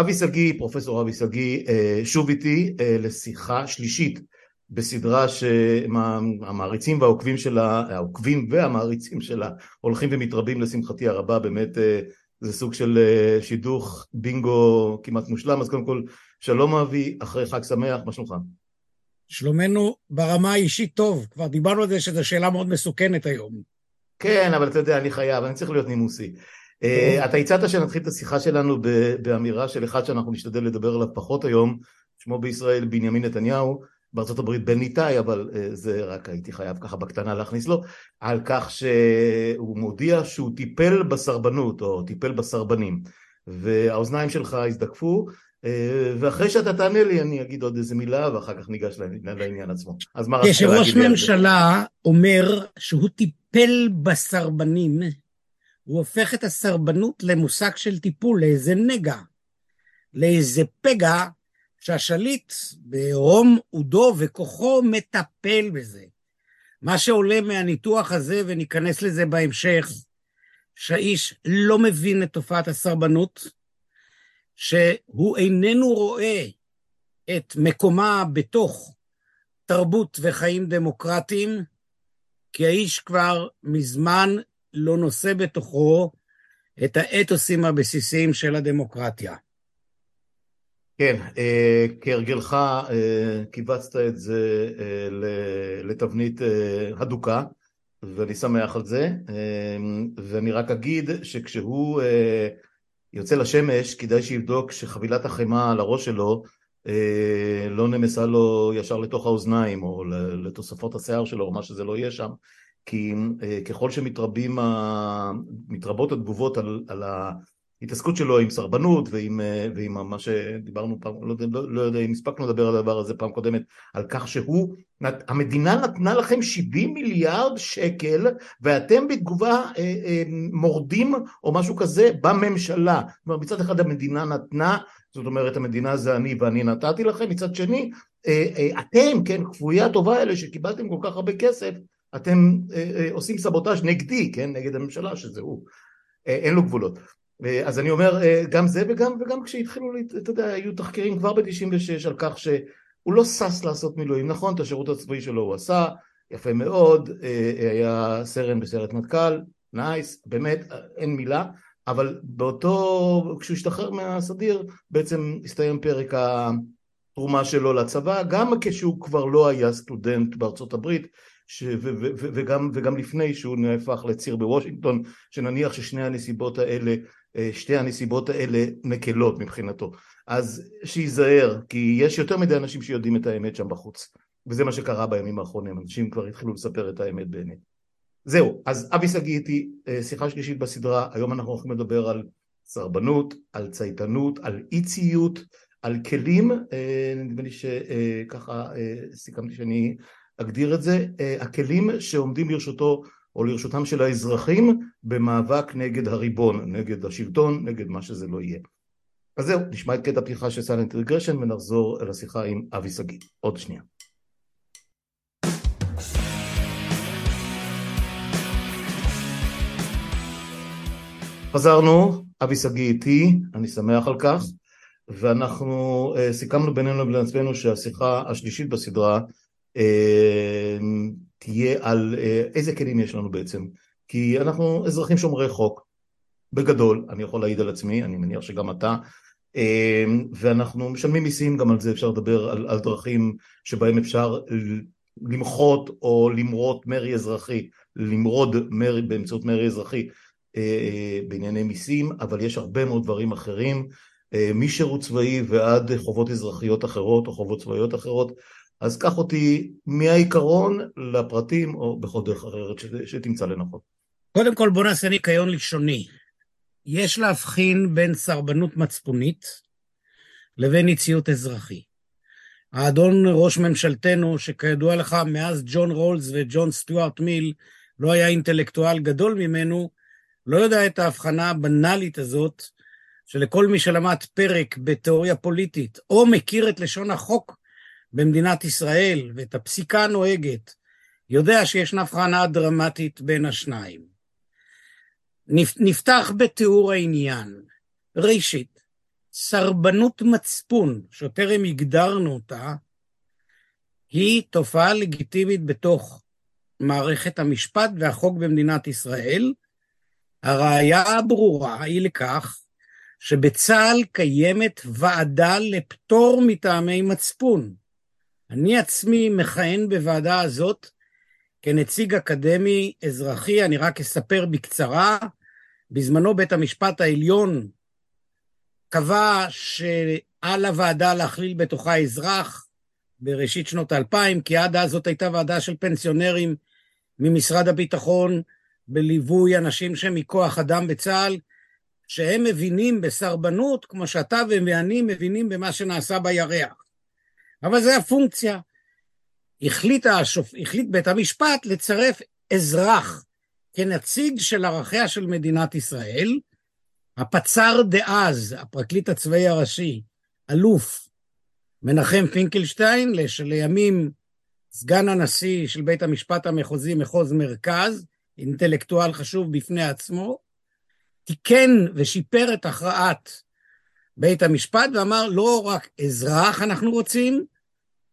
אבי שגיא, פרופסור אבי שגיא, אה, שוב איתי אה, לשיחה שלישית בסדרה שהמעריצים והעוקבים שלה, העוקבים והמעריצים שלה הולכים ומתרבים לשמחתי הרבה, באמת אה, זה סוג של שידוך בינגו כמעט מושלם, אז קודם כל שלום אבי, אחרי חג שמח, מה שלומך? שלומנו ברמה האישית טוב, כבר דיברנו על זה שזו שאלה מאוד מסוכנת היום. כן, אבל אתה יודע, אני חייב, אני צריך להיות נימוסי. אה, אתה הצעת שנתחיל את השיחה שלנו באמירה של אחד שאנחנו נשתדל לדבר עליו פחות היום, שמו בישראל בנימין נתניהו, בארצות הברית בן ניתאי, אבל אה, זה רק הייתי חייב ככה בקטנה להכניס לו, על כך שהוא מודיע שהוא טיפל בסרבנות, או טיפל בסרבנים, והאוזניים שלך הזדקפו, אה, ואחרי שאתה תענה לי אני אגיד עוד איזה מילה ואחר כך ניגש לעניין עצמו. אז מה רצית להגיד לי על זה? כשראש ממשלה אומר שהוא טיפל בסרבנים, הוא הופך את הסרבנות למושג של טיפול, לאיזה נגע, לאיזה פגע שהשליט ברום עודו וכוחו מטפל בזה. מה שעולה מהניתוח הזה, וניכנס לזה בהמשך, שהאיש לא מבין את תופעת הסרבנות, שהוא איננו רואה את מקומה בתוך תרבות וחיים דמוקרטיים, כי האיש כבר מזמן לא נושא בתוכו את האתוסים הבסיסיים של הדמוקרטיה. כן, אה, כהרגלך אה, קיבצת את זה אה, לתבנית הדוקה, ואני שמח על זה, ואני רק אגיד שכשהוא יוצא לשמש, כדאי שיבדוק שחבילת החמאה על הראש שלו לא נמסה לו ישר לתוך האוזניים, או לתוספות השיער שלו, או מה שזה לא יהיה שם, כי אה, ככל שמתרבות התגובות על, על ההתעסקות שלו עם סרבנות ועם, אה, ועם מה שדיברנו פעם, לא, לא, לא יודע אם הספקנו לדבר על הדבר הזה פעם קודמת, על כך שהוא, המדינה נתנה לכם 70 מיליארד שקל ואתם בתגובה אה, אה, מורדים או משהו כזה בממשלה. זאת אומרת מצד אחד המדינה נתנה, זאת אומרת המדינה זה אני ואני נתתי לכם, מצד שני אה, אה, אתם, כן, כפויי הטובה האלה שקיבלתם כל כך הרבה כסף אתם אה, אה, עושים סבוטאז' נגדי, כן, נגד הממשלה שזה הוא, אה, אין לו גבולות. אז אני אומר גם זה וגם, וגם כשהתחילו, אתה יודע, היו תחקירים כבר ב-96 על כך שהוא לא שש לעשות מילואים, נכון, את השירות הצבאי שלו הוא עשה, יפה מאוד, היה סרן בסיירת מטכ"ל, nice, באמת, אין מילה, אבל באותו, כשהוא השתחרר מהסדיר, בעצם הסתיים פרק התרומה שלו לצבא, גם כשהוא כבר לא היה סטודנט בארצות הברית, ש... ו... ו... ו... וגם, וגם לפני שהוא נהפך לציר בוושינגטון, שנניח ששני הנסיבות האלה, אה, שתי הנסיבות האלה מקלות מבחינתו. אז שייזהר, כי יש יותר מדי אנשים שיודעים את האמת שם בחוץ. וזה מה שקרה בימים האחרונים, אנשים כבר התחילו לספר את האמת באמת. זהו, אז אבי שגיא איתי, אה, שיחה שלישית בסדרה, היום אנחנו הולכים לדבר על סרבנות, על צייתנות, על אי ציות, על כלים, אה, נדמה לי שככה סיכמתי שאני אגדיר את זה, אה, הכלים שעומדים לרשותו או לרשותם של האזרחים במאבק נגד הריבון, נגד השלטון, נגד מה שזה לא יהיה. אז זהו, נשמע את קטע פתיחה של סיילנט רגרשן ונחזור אל השיחה עם אבי שגיא. עוד שנייה. חזרנו, אבי שגיא איתי, אני שמח על כך, ואנחנו uh, סיכמנו בינינו לבין עצמנו שהשיחה השלישית בסדרה תהיה על אה, איזה כלים יש לנו בעצם, כי אנחנו אזרחים שומרי חוק, בגדול, אני יכול להעיד על עצמי, אני מניח שגם אתה, אמ, ואנחנו משלמים מיסים, גם על זה אפשר לדבר, על, על דרכים שבהם אפשר למחות או למרות מרי אזרחי, למרוד מרי באמצעות מרי אזרחי אה, אה, בענייני מיסים, אבל יש הרבה מאוד דברים אחרים, משירות צבאי ועד חובות אזרחיות אחרות או חובות צבאיות אחרות, אז קח אותי מהעיקרון לפרטים, או בכל דרך אחרת שתמצא לנכון. קודם כל בוא נעשה ניקיון לשוני. יש להבחין בין סרבנות מצפונית לבין אי-ציות אזרחי. האדון ראש ממשלתנו, שכידוע לך, מאז ג'ון רולס וג'ון סטיוארט מיל לא היה אינטלקטואל גדול ממנו, לא יודע את ההבחנה הבנאלית הזאת, שלכל מי שלמד פרק בתיאוריה פוליטית, או מכיר את לשון החוק במדינת ישראל ואת הפסיקה הנוהגת, יודע שישנה הבחנה דרמטית בין השניים. נפתח בתיאור העניין. ראשית, סרבנות מצפון, שטרם הגדרנו אותה, היא תופעה לגיטימית בתוך מערכת המשפט והחוק במדינת ישראל. הראיה הברורה היא לכך שבצה"ל קיימת ועדה לפטור מטעמי מצפון. אני עצמי מכהן בוועדה הזאת כנציג אקדמי אזרחי, אני רק אספר בקצרה, בזמנו בית המשפט העליון קבע שעל הוועדה להכליל בתוכה אזרח בראשית שנות האלפיים, כי עד אז זאת הייתה ועדה של פנסיונרים ממשרד הביטחון, בליווי אנשים שהם מכוח אדם בצה"ל, שהם מבינים בסרבנות כמו שאתה ואני מבינים במה שנעשה בירח. אבל זה הפונקציה. החליט, השופ... החליט בית המשפט לצרף אזרח כנציג של ערכיה של מדינת ישראל, הפצ"ר דאז, הפרקליט הצבאי הראשי, אלוף מנחם פינקלשטיין, שלימים סגן הנשיא של בית המשפט המחוזי מחוז מרכז, אינטלקטואל חשוב בפני עצמו, תיקן ושיפר את הכרעת בית המשפט ואמר לא רק אזרח אנחנו רוצים,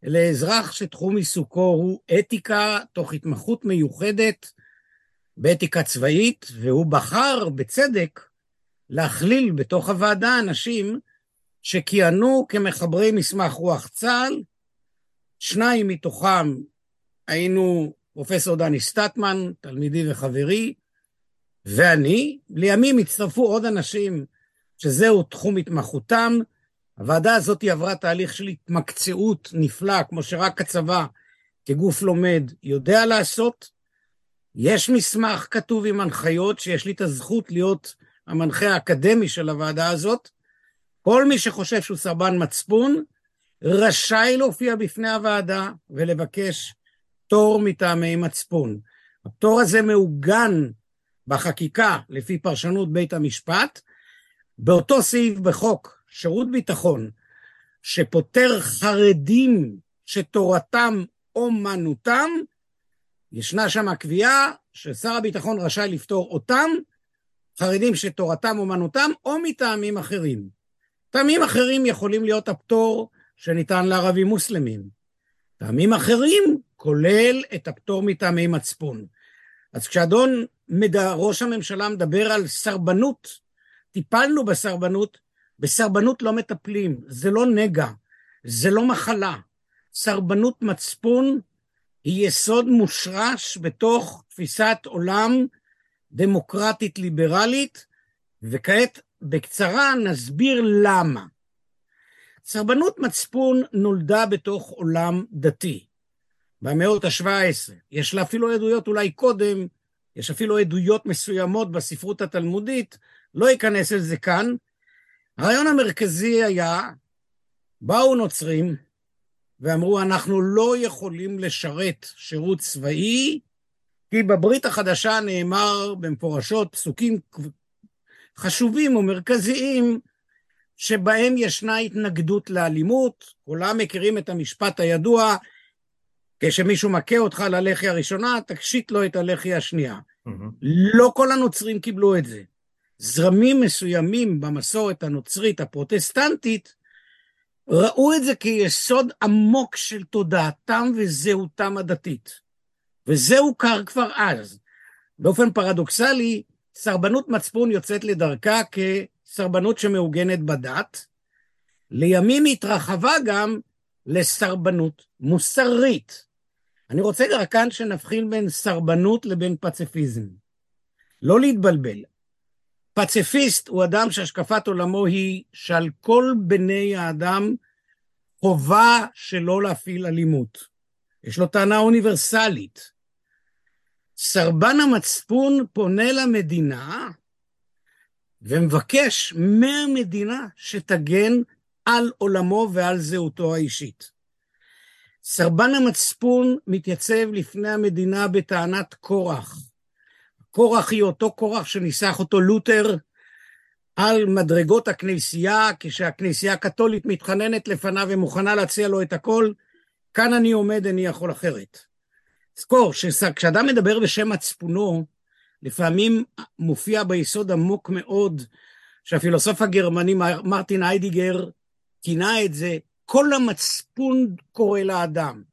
אלא אזרח שתחום עיסוקו הוא אתיקה תוך התמחות מיוחדת באתיקה צבאית, והוא בחר בצדק להכליל בתוך הוועדה אנשים שכיהנו כמחברי מסמך רוח צה"ל, שניים מתוכם היינו פרופסור דני סטטמן, תלמידי וחברי, ואני. לימים הצטרפו עוד אנשים שזהו תחום התמחותם. הוועדה הזאת עברה תהליך של התמקצעות נפלא, כמו שרק הצבא כגוף לומד יודע לעשות. יש מסמך כתוב עם הנחיות שיש לי את הזכות להיות המנחה האקדמי של הוועדה הזאת. כל מי שחושב שהוא סרבן מצפון, רשאי להופיע בפני הוועדה ולבקש פטור מטעמי מצפון. הפטור הזה מעוגן בחקיקה לפי פרשנות בית המשפט, באותו סעיף בחוק שירות ביטחון, שפוטר חרדים שתורתם אומנותם, ישנה שם קביעה ששר הביטחון רשאי לפטור אותם, חרדים שתורתם אומנותם, או מטעמים אחרים. טעמים אחרים יכולים להיות הפטור שניתן לערבים מוסלמים. טעמים אחרים כולל את הפטור מטעמי מצפון. אז כשאדון מדע, ראש הממשלה מדבר על סרבנות, טיפלנו בסרבנות, בסרבנות לא מטפלים, זה לא נגע, זה לא מחלה. סרבנות מצפון היא יסוד מושרש בתוך תפיסת עולם דמוקרטית ליברלית, וכעת בקצרה נסביר למה. סרבנות מצפון נולדה בתוך עולם דתי. במאות ה-17. יש לה אפילו עדויות אולי קודם, יש אפילו עדויות מסוימות בספרות התלמודית, לא אכנס אל זה כאן. הרעיון המרכזי היה, באו נוצרים ואמרו, אנחנו לא יכולים לשרת שירות צבאי, כי בברית החדשה נאמר במפורשות פסוקים חשובים ומרכזיים, שבהם ישנה התנגדות לאלימות. כולם מכירים את המשפט הידוע, כשמישהו מכה אותך ללחי הראשונה, תקשיט לו את הלחי השנייה. Mm-hmm. לא כל הנוצרים קיבלו את זה. זרמים מסוימים במסורת הנוצרית הפרוטסטנטית ראו את זה כיסוד עמוק של תודעתם וזהותם הדתית. וזה הוכר כבר אז. באופן פרדוקסלי, סרבנות מצפון יוצאת לדרכה כסרבנות שמעוגנת בדת. לימים התרחבה גם לסרבנות מוסרית. אני רוצה רק כאן שנבחין בין סרבנות לבין פציפיזם. לא להתבלבל. פציפיסט הוא אדם שהשקפת עולמו היא שעל כל בני האדם חובה שלא להפעיל אלימות. יש לו טענה אוניברסלית. סרבן המצפון פונה למדינה ומבקש מהמדינה שתגן על עולמו ועל זהותו האישית. סרבן המצפון מתייצב לפני המדינה בטענת קורח. קורח היא אותו קורח שניסח אותו לותר על מדרגות הכנסייה, כשהכנסייה הקתולית מתחננת לפניו ומוכנה להציע לו את הכל, כאן אני עומד, איני יכול אחרת. זכור, כשאדם מדבר בשם מצפונו, לפעמים מופיע ביסוד עמוק מאוד שהפילוסוף הגרמני מרטין היידיגר כינה את זה, כל המצפון קורא לאדם.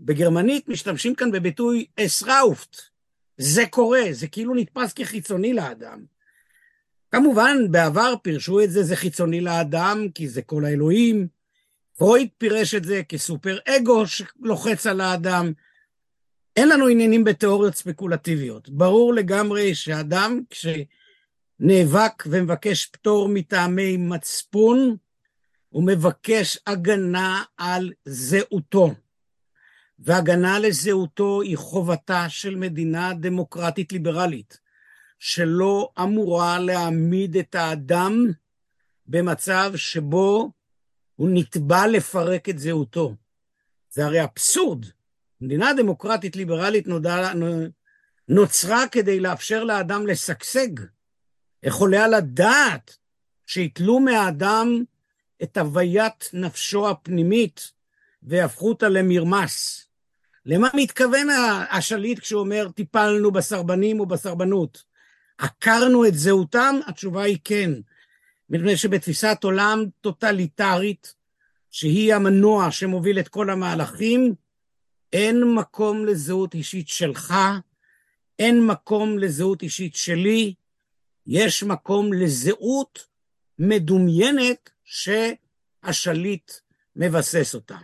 בגרמנית משתמשים כאן בביטוי אסראופט, זה קורה, זה כאילו נתפס כחיצוני לאדם. כמובן, בעבר פירשו את זה, זה חיצוני לאדם, כי זה כל האלוהים. פרויד פירש את זה כסופר אגו שלוחץ על האדם. אין לנו עניינים בתיאוריות ספקולטיביות. ברור לגמרי שאדם, כשנאבק ומבקש פטור מטעמי מצפון, הוא מבקש הגנה על זהותו. והגנה לזהותו היא חובתה של מדינה דמוקרטית ליברלית, שלא אמורה להעמיד את האדם במצב שבו הוא נתבע לפרק את זהותו. זה הרי אבסורד. מדינה דמוקרטית ליברלית נודע, נוצרה כדי לאפשר לאדם לשגשג. איך עולה על הדעת שיתלו מהאדם את הוויית נפשו הפנימית ויהפכו אותה למרמס? למה מתכוון השליט כשהוא אומר טיפלנו בסרבנים ובסרבנות? עקרנו את זהותם? התשובה היא כן. מפני שבתפיסת עולם טוטליטרית, שהיא המנוע שמוביל את כל המהלכים, אין מקום לזהות אישית שלך, אין מקום לזהות אישית שלי, יש מקום לזהות מדומיינת שהשליט מבסס אותה.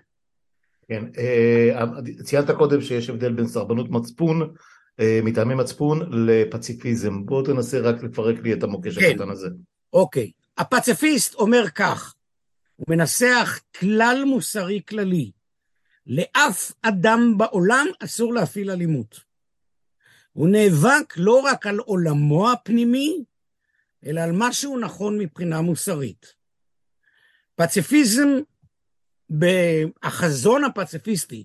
כן, אה, ציינת קודם שיש הבדל בין סרבנות מצפון, אה, מטעמי מצפון, לפציפיזם. בוא תנסה רק לפרק לי את המוקש כן. הקטן הזה. אוקיי. הפציפיסט אומר כך, הוא מנסח כלל מוסרי כללי. לאף אדם בעולם אסור להפעיל אלימות. הוא נאבק לא רק על עולמו הפנימי, אלא על מה שהוא נכון מבחינה מוסרית. פציפיזם החזון הפציפיסטי,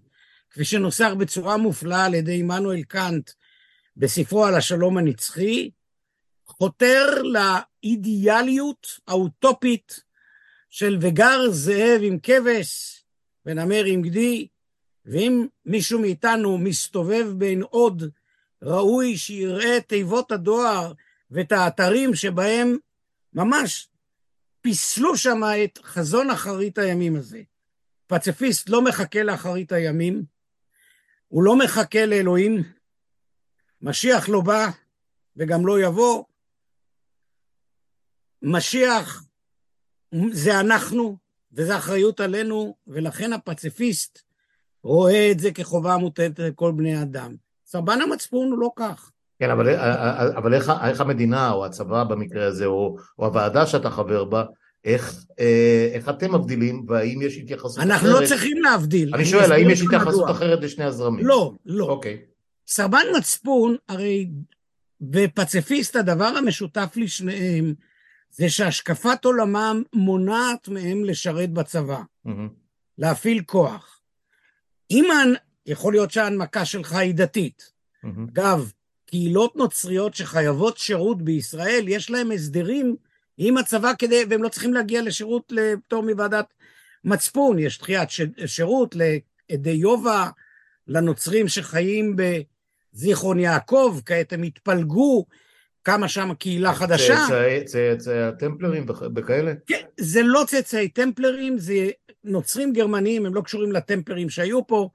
כפי שנוסח בצורה מופלאה על ידי עמנואל קאנט בספרו על השלום הנצחי, חותר לאידיאליות האוטופית של וגר זאב עם כבש ונמר עם גדי, ואם מישהו מאיתנו מסתובב בין עוד, ראוי שיראה תיבות הדואר ואת האתרים שבהם ממש פיסלו שם את חזון אחרית הימים הזה. פציפיסט לא מחכה לאחרית הימים, הוא לא מחכה לאלוהים, משיח לא בא וגם לא יבוא. משיח זה אנחנו, וזו אחריות עלינו, ולכן הפציפיסט רואה את זה כחובה מוטלת לכל בני האדם. סרבן המצפון הוא לא כך. כן, אבל, אבל איך, איך המדינה, או הצבא במקרה הזה, או, או הוועדה שאתה חבר בה, איך, אה, איך אתם מבדילים, והאם יש התייחסות אנחנו אחרת? אנחנו לא צריכים להבדיל. אני שואל, האם יש התייחסות מדוע. אחרת לשני הזרמים? לא, לא. אוקיי. סרבן מצפון, הרי בפציפיסט הדבר המשותף לשניהם זה שהשקפת עולמם מונעת מהם לשרת בצבא, mm-hmm. להפעיל כוח. אם יכול להיות שההנמקה שלך היא דתית. Mm-hmm. אגב, קהילות נוצריות שחייבות שירות בישראל, יש להם הסדרים עם הצבא כדי, והם לא צריכים להגיע לשירות לפטור מוועדת מצפון, יש דחיית שירות לעדי יובה, לנוצרים שחיים בזיכרון יעקב, כעת הם התפלגו, קמה שם קהילה חדשה. צאצאי הטמפלרים וכאלה? כן, זה לא צאצאי טמפלרים, זה נוצרים גרמניים, הם לא קשורים לטמפלרים שהיו פה,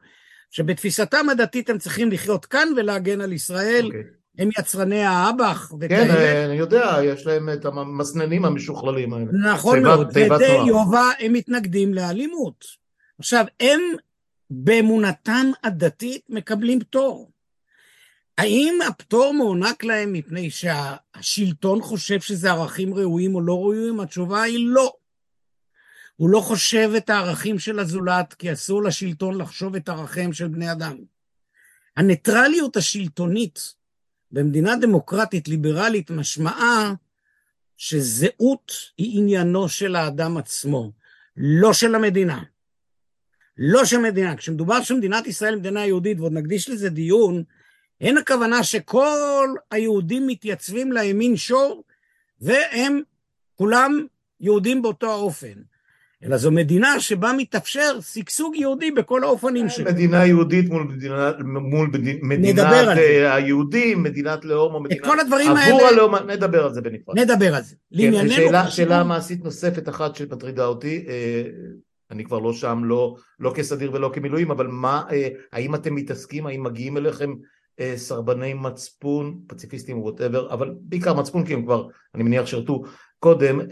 שבתפיסתם הדתית הם צריכים לחיות כאן ולהגן על ישראל. Okay. הם יצרני האב"ח. כן, וכאלה. אני יודע, יש להם את המסננים המשוכללים האלה. נכון מאוד, ודי יובה הם מתנגדים לאלימות. עכשיו, הם באמונתם הדתית מקבלים פטור. האם הפטור מוענק להם מפני שהשלטון חושב שזה ערכים ראויים או לא ראויים? התשובה היא לא. הוא לא חושב את הערכים של הזולת, כי אסור לשלטון לחשוב את ערכיהם של בני אדם. הניטרליות השלטונית במדינה דמוקרטית ליברלית משמעה שזהות היא עניינו של האדם עצמו, לא של המדינה. לא של המדינה. כשמדובר שמדינת ישראל מדינה יהודית, ועוד נקדיש לזה דיון, אין הכוונה שכל היהודים מתייצבים לימין שור, והם כולם יהודים באותו האופן. אלא זו מדינה שבה מתאפשר שגשוג יהודי בכל האופנים שלו. מדינה יהודית מול, מדינה, מול מדינת אה, היהודים, מדינת לאום או מדינת... את כל הדברים עבור האלה... הלאום, נדבר על זה בנפרד. נדבר על זה. כן, שאלה, שאלה מעשית נוספת אחת שמטרידה אותי, אה, אני כבר לא שם, לא, לא כסדיר ולא כמילואים, אבל מה, אה, האם אתם מתעסקים, האם מגיעים אליכם סרבני מצפון, פציפיסטים ו whatever, אבל בעיקר מצפון כי הם כבר, אני מניח, שירתו קודם אה,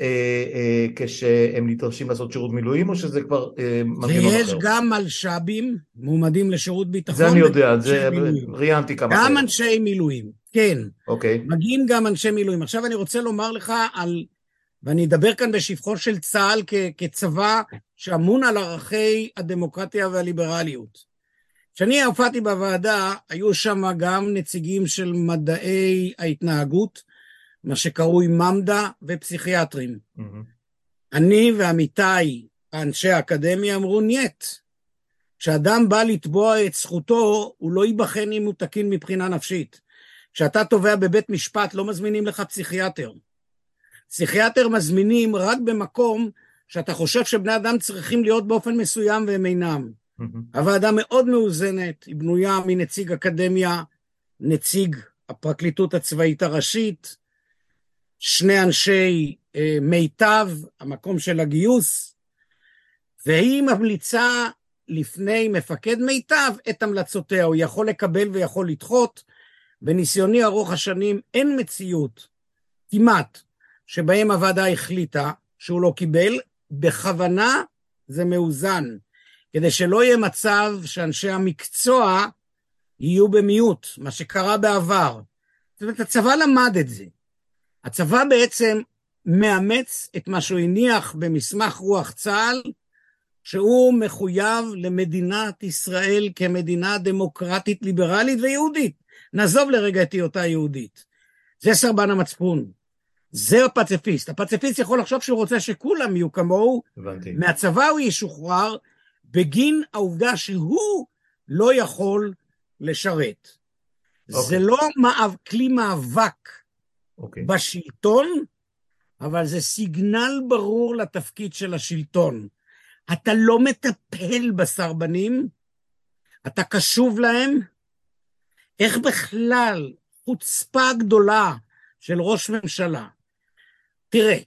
אה, כשהם נדרשים לעשות שירות מילואים, או שזה כבר אה, מנגנון אחר? ויש גם מלש"בים, מועמדים לשירות ביטחון. זה אני יודע, זה ראיינתי כמה גם אנשי מילואים, כן. אוקיי. מגיעים גם אנשי מילואים. עכשיו אני רוצה לומר לך על, ואני אדבר כאן בשבחו של צה"ל כ, כצבא שאמון על ערכי הדמוקרטיה והליברליות. כשאני הופעתי בוועדה, היו שם גם נציגים של מדעי ההתנהגות, מה שקרוי ממד"א ופסיכיאטרים. Mm-hmm. אני ועמיתיי, אנשי האקדמיה, אמרו נייט. כשאדם בא לתבוע את זכותו, הוא לא ייבחן אם הוא תקין מבחינה נפשית. כשאתה תובע בבית משפט, לא מזמינים לך פסיכיאטר. פסיכיאטר מזמינים רק במקום שאתה חושב שבני אדם צריכים להיות באופן מסוים והם אינם. Mm-hmm. הוועדה מאוד מאוזנת, היא בנויה מנציג אקדמיה, נציג הפרקליטות הצבאית הראשית, שני אנשי אה, מיטב, המקום של הגיוס, והיא ממליצה לפני מפקד מיטב את המלצותיה, הוא יכול לקבל ויכול לדחות. בניסיוני ארוך השנים אין מציאות, כמעט, שבהם הוועדה החליטה שהוא לא קיבל, בכוונה זה מאוזן, כדי שלא יהיה מצב שאנשי המקצוע יהיו במיעוט, מה שקרה בעבר. זאת אומרת, הצבא למד את זה. הצבא בעצם מאמץ את מה שהוא הניח במסמך רוח צה"ל, שהוא מחויב למדינת ישראל כמדינה דמוקרטית, ליברלית ויהודית. נעזוב לרגע את היותה יהודית. זה סרבן המצפון. זה הפציפיסט. הפציפיסט יכול לחשוב שהוא רוצה שכולם יהיו כמוהו. הבנתי. מהצבא הוא ישוחרר בגין העובדה שהוא לא יכול לשרת. אוקיי. זה לא מאב, כלי מאבק okay. אוקיי. בשלטון, אבל זה סיגנל ברור לתפקיד של השלטון. אתה לא מטפל בסרבנים, אתה קשוב להם. איך בכלל חוצפה גדולה של ראש ממשלה. תראה,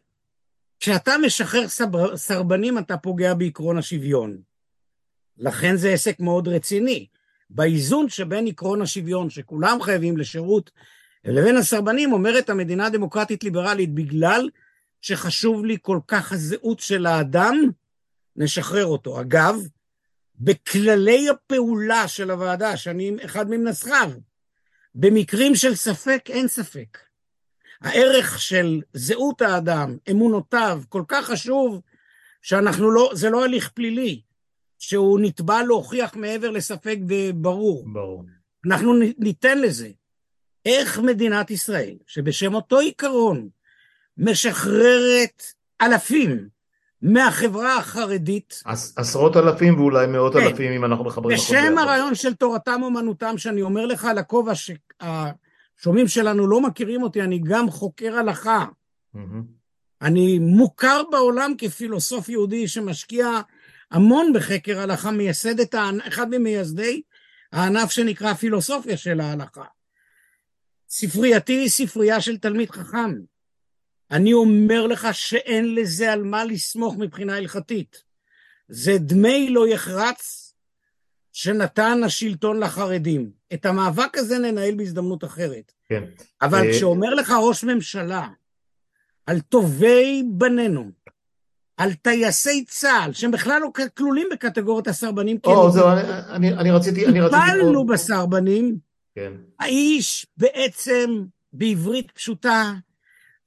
כשאתה משחרר סבר, סרבנים אתה פוגע בעקרון השוויון. לכן זה עסק מאוד רציני. באיזון שבין עקרון השוויון, שכולם חייבים לשירות לבין הסרבנים אומרת המדינה הדמוקרטית ליברלית, בגלל שחשוב לי כל כך הזהות של האדם, נשחרר אותו. אגב, בכללי הפעולה של הוועדה, שאני אחד ממנסחיו, במקרים של ספק, אין ספק. הערך של זהות האדם, אמונותיו, כל כך חשוב, שאנחנו לא, זה לא הליך פלילי, שהוא נתבע להוכיח מעבר לספק וברור. ברור. אנחנו ניתן לזה. איך מדינת ישראל, שבשם אותו עיקרון משחררת אלפים מהחברה החרדית. עשרות אלפים ואולי מאות כן. אלפים אם אנחנו מחברים. בשם הרעיון של תורתם אומנותם, שאני אומר לך על הכובע שהשומעים שלנו לא מכירים אותי, אני גם חוקר הלכה. Mm-hmm. אני מוכר בעולם כפילוסוף יהודי שמשקיע המון בחקר הלכה, מייסד את, אחד ממייסדי הענף שנקרא פילוסופיה של ההלכה. ספרייתי היא ספרייה של תלמיד חכם. אני אומר לך שאין לזה על מה לסמוך מבחינה הלכתית. זה דמי לא יחרץ שנתן השלטון לחרדים. את המאבק הזה ננהל בהזדמנות אחרת. כן. אבל אה, כשאומר לך ראש ממשלה על טובי בנינו, על טייסי צה"ל, שהם בכלל לא כלולים בקטגוריית הסרבנים, או, זהו, אני, אני, אני רציתי... טיפלנו בסרבנים, כן. האיש בעצם, בעברית פשוטה,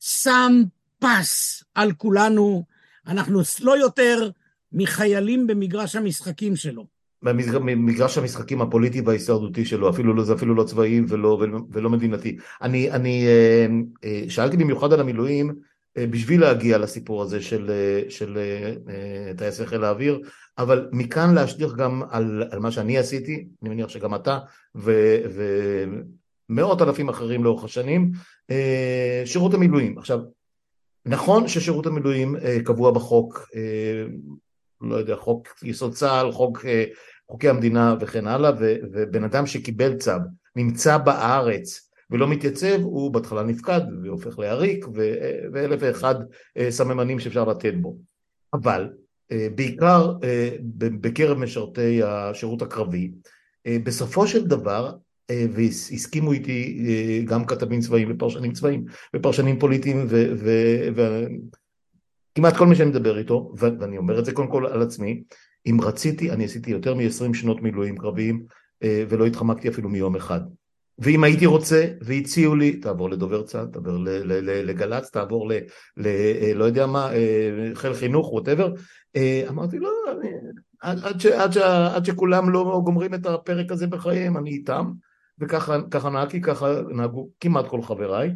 שם פס על כולנו, אנחנו לא יותר מחיילים במגרש המשחקים שלו. במגרש המשחקים הפוליטי וההישרדותי שלו, אפילו לא, זה אפילו לא צבאי ולא, ולא, ולא מדינתי. אני, אני אה, אה, שאלתי במיוחד על המילואים, בשביל להגיע לסיפור הזה של, של טייסי חיל האוויר, אבל מכאן להשליך גם על, על מה שאני עשיתי, אני מניח שגם אתה ומאות אלפים אחרים לאורך השנים, אה, שירות המילואים. עכשיו, נכון ששירות המילואים אה, קבוע בחוק, אה, לא יודע, חוק יסוד צה"ל, חוק, אה, חוקי המדינה וכן הלאה, ו, ובן אדם שקיבל צו נמצא בארץ ולא מתייצב, הוא בהתחלה נפקד והופך לעריק ואלף ואחד סממנים שאפשר לתת בו. אבל בעיקר בקרב משרתי השירות הקרבי, בסופו של דבר והסכימו איתי אה, גם כתבים צבאיים ופרשנים צבאיים ופרשנים פוליטיים וכמעט כל מי שאני מדבר איתו, ואני אומר את זה קודם כל על עצמי, אם רציתי, אני עשיתי יותר מ-20 שנות מילואים קרביים אה, ולא התחמקתי אפילו מיום אחד. ואם הייתי רוצה והציעו לי, תעבור לדובר צה"ל, תעבור לגל"צ, תעבור ל... ל אה, לא יודע מה, חיל חינוך, ווטאבר, אמרתי לא, אני, עד, עד, ש, עד, ש, עד שכולם לא גומרים את הפרק הזה בחייהם, אני איתם. וככה נהגתי, ככה נהגו כמעט כל חבריי,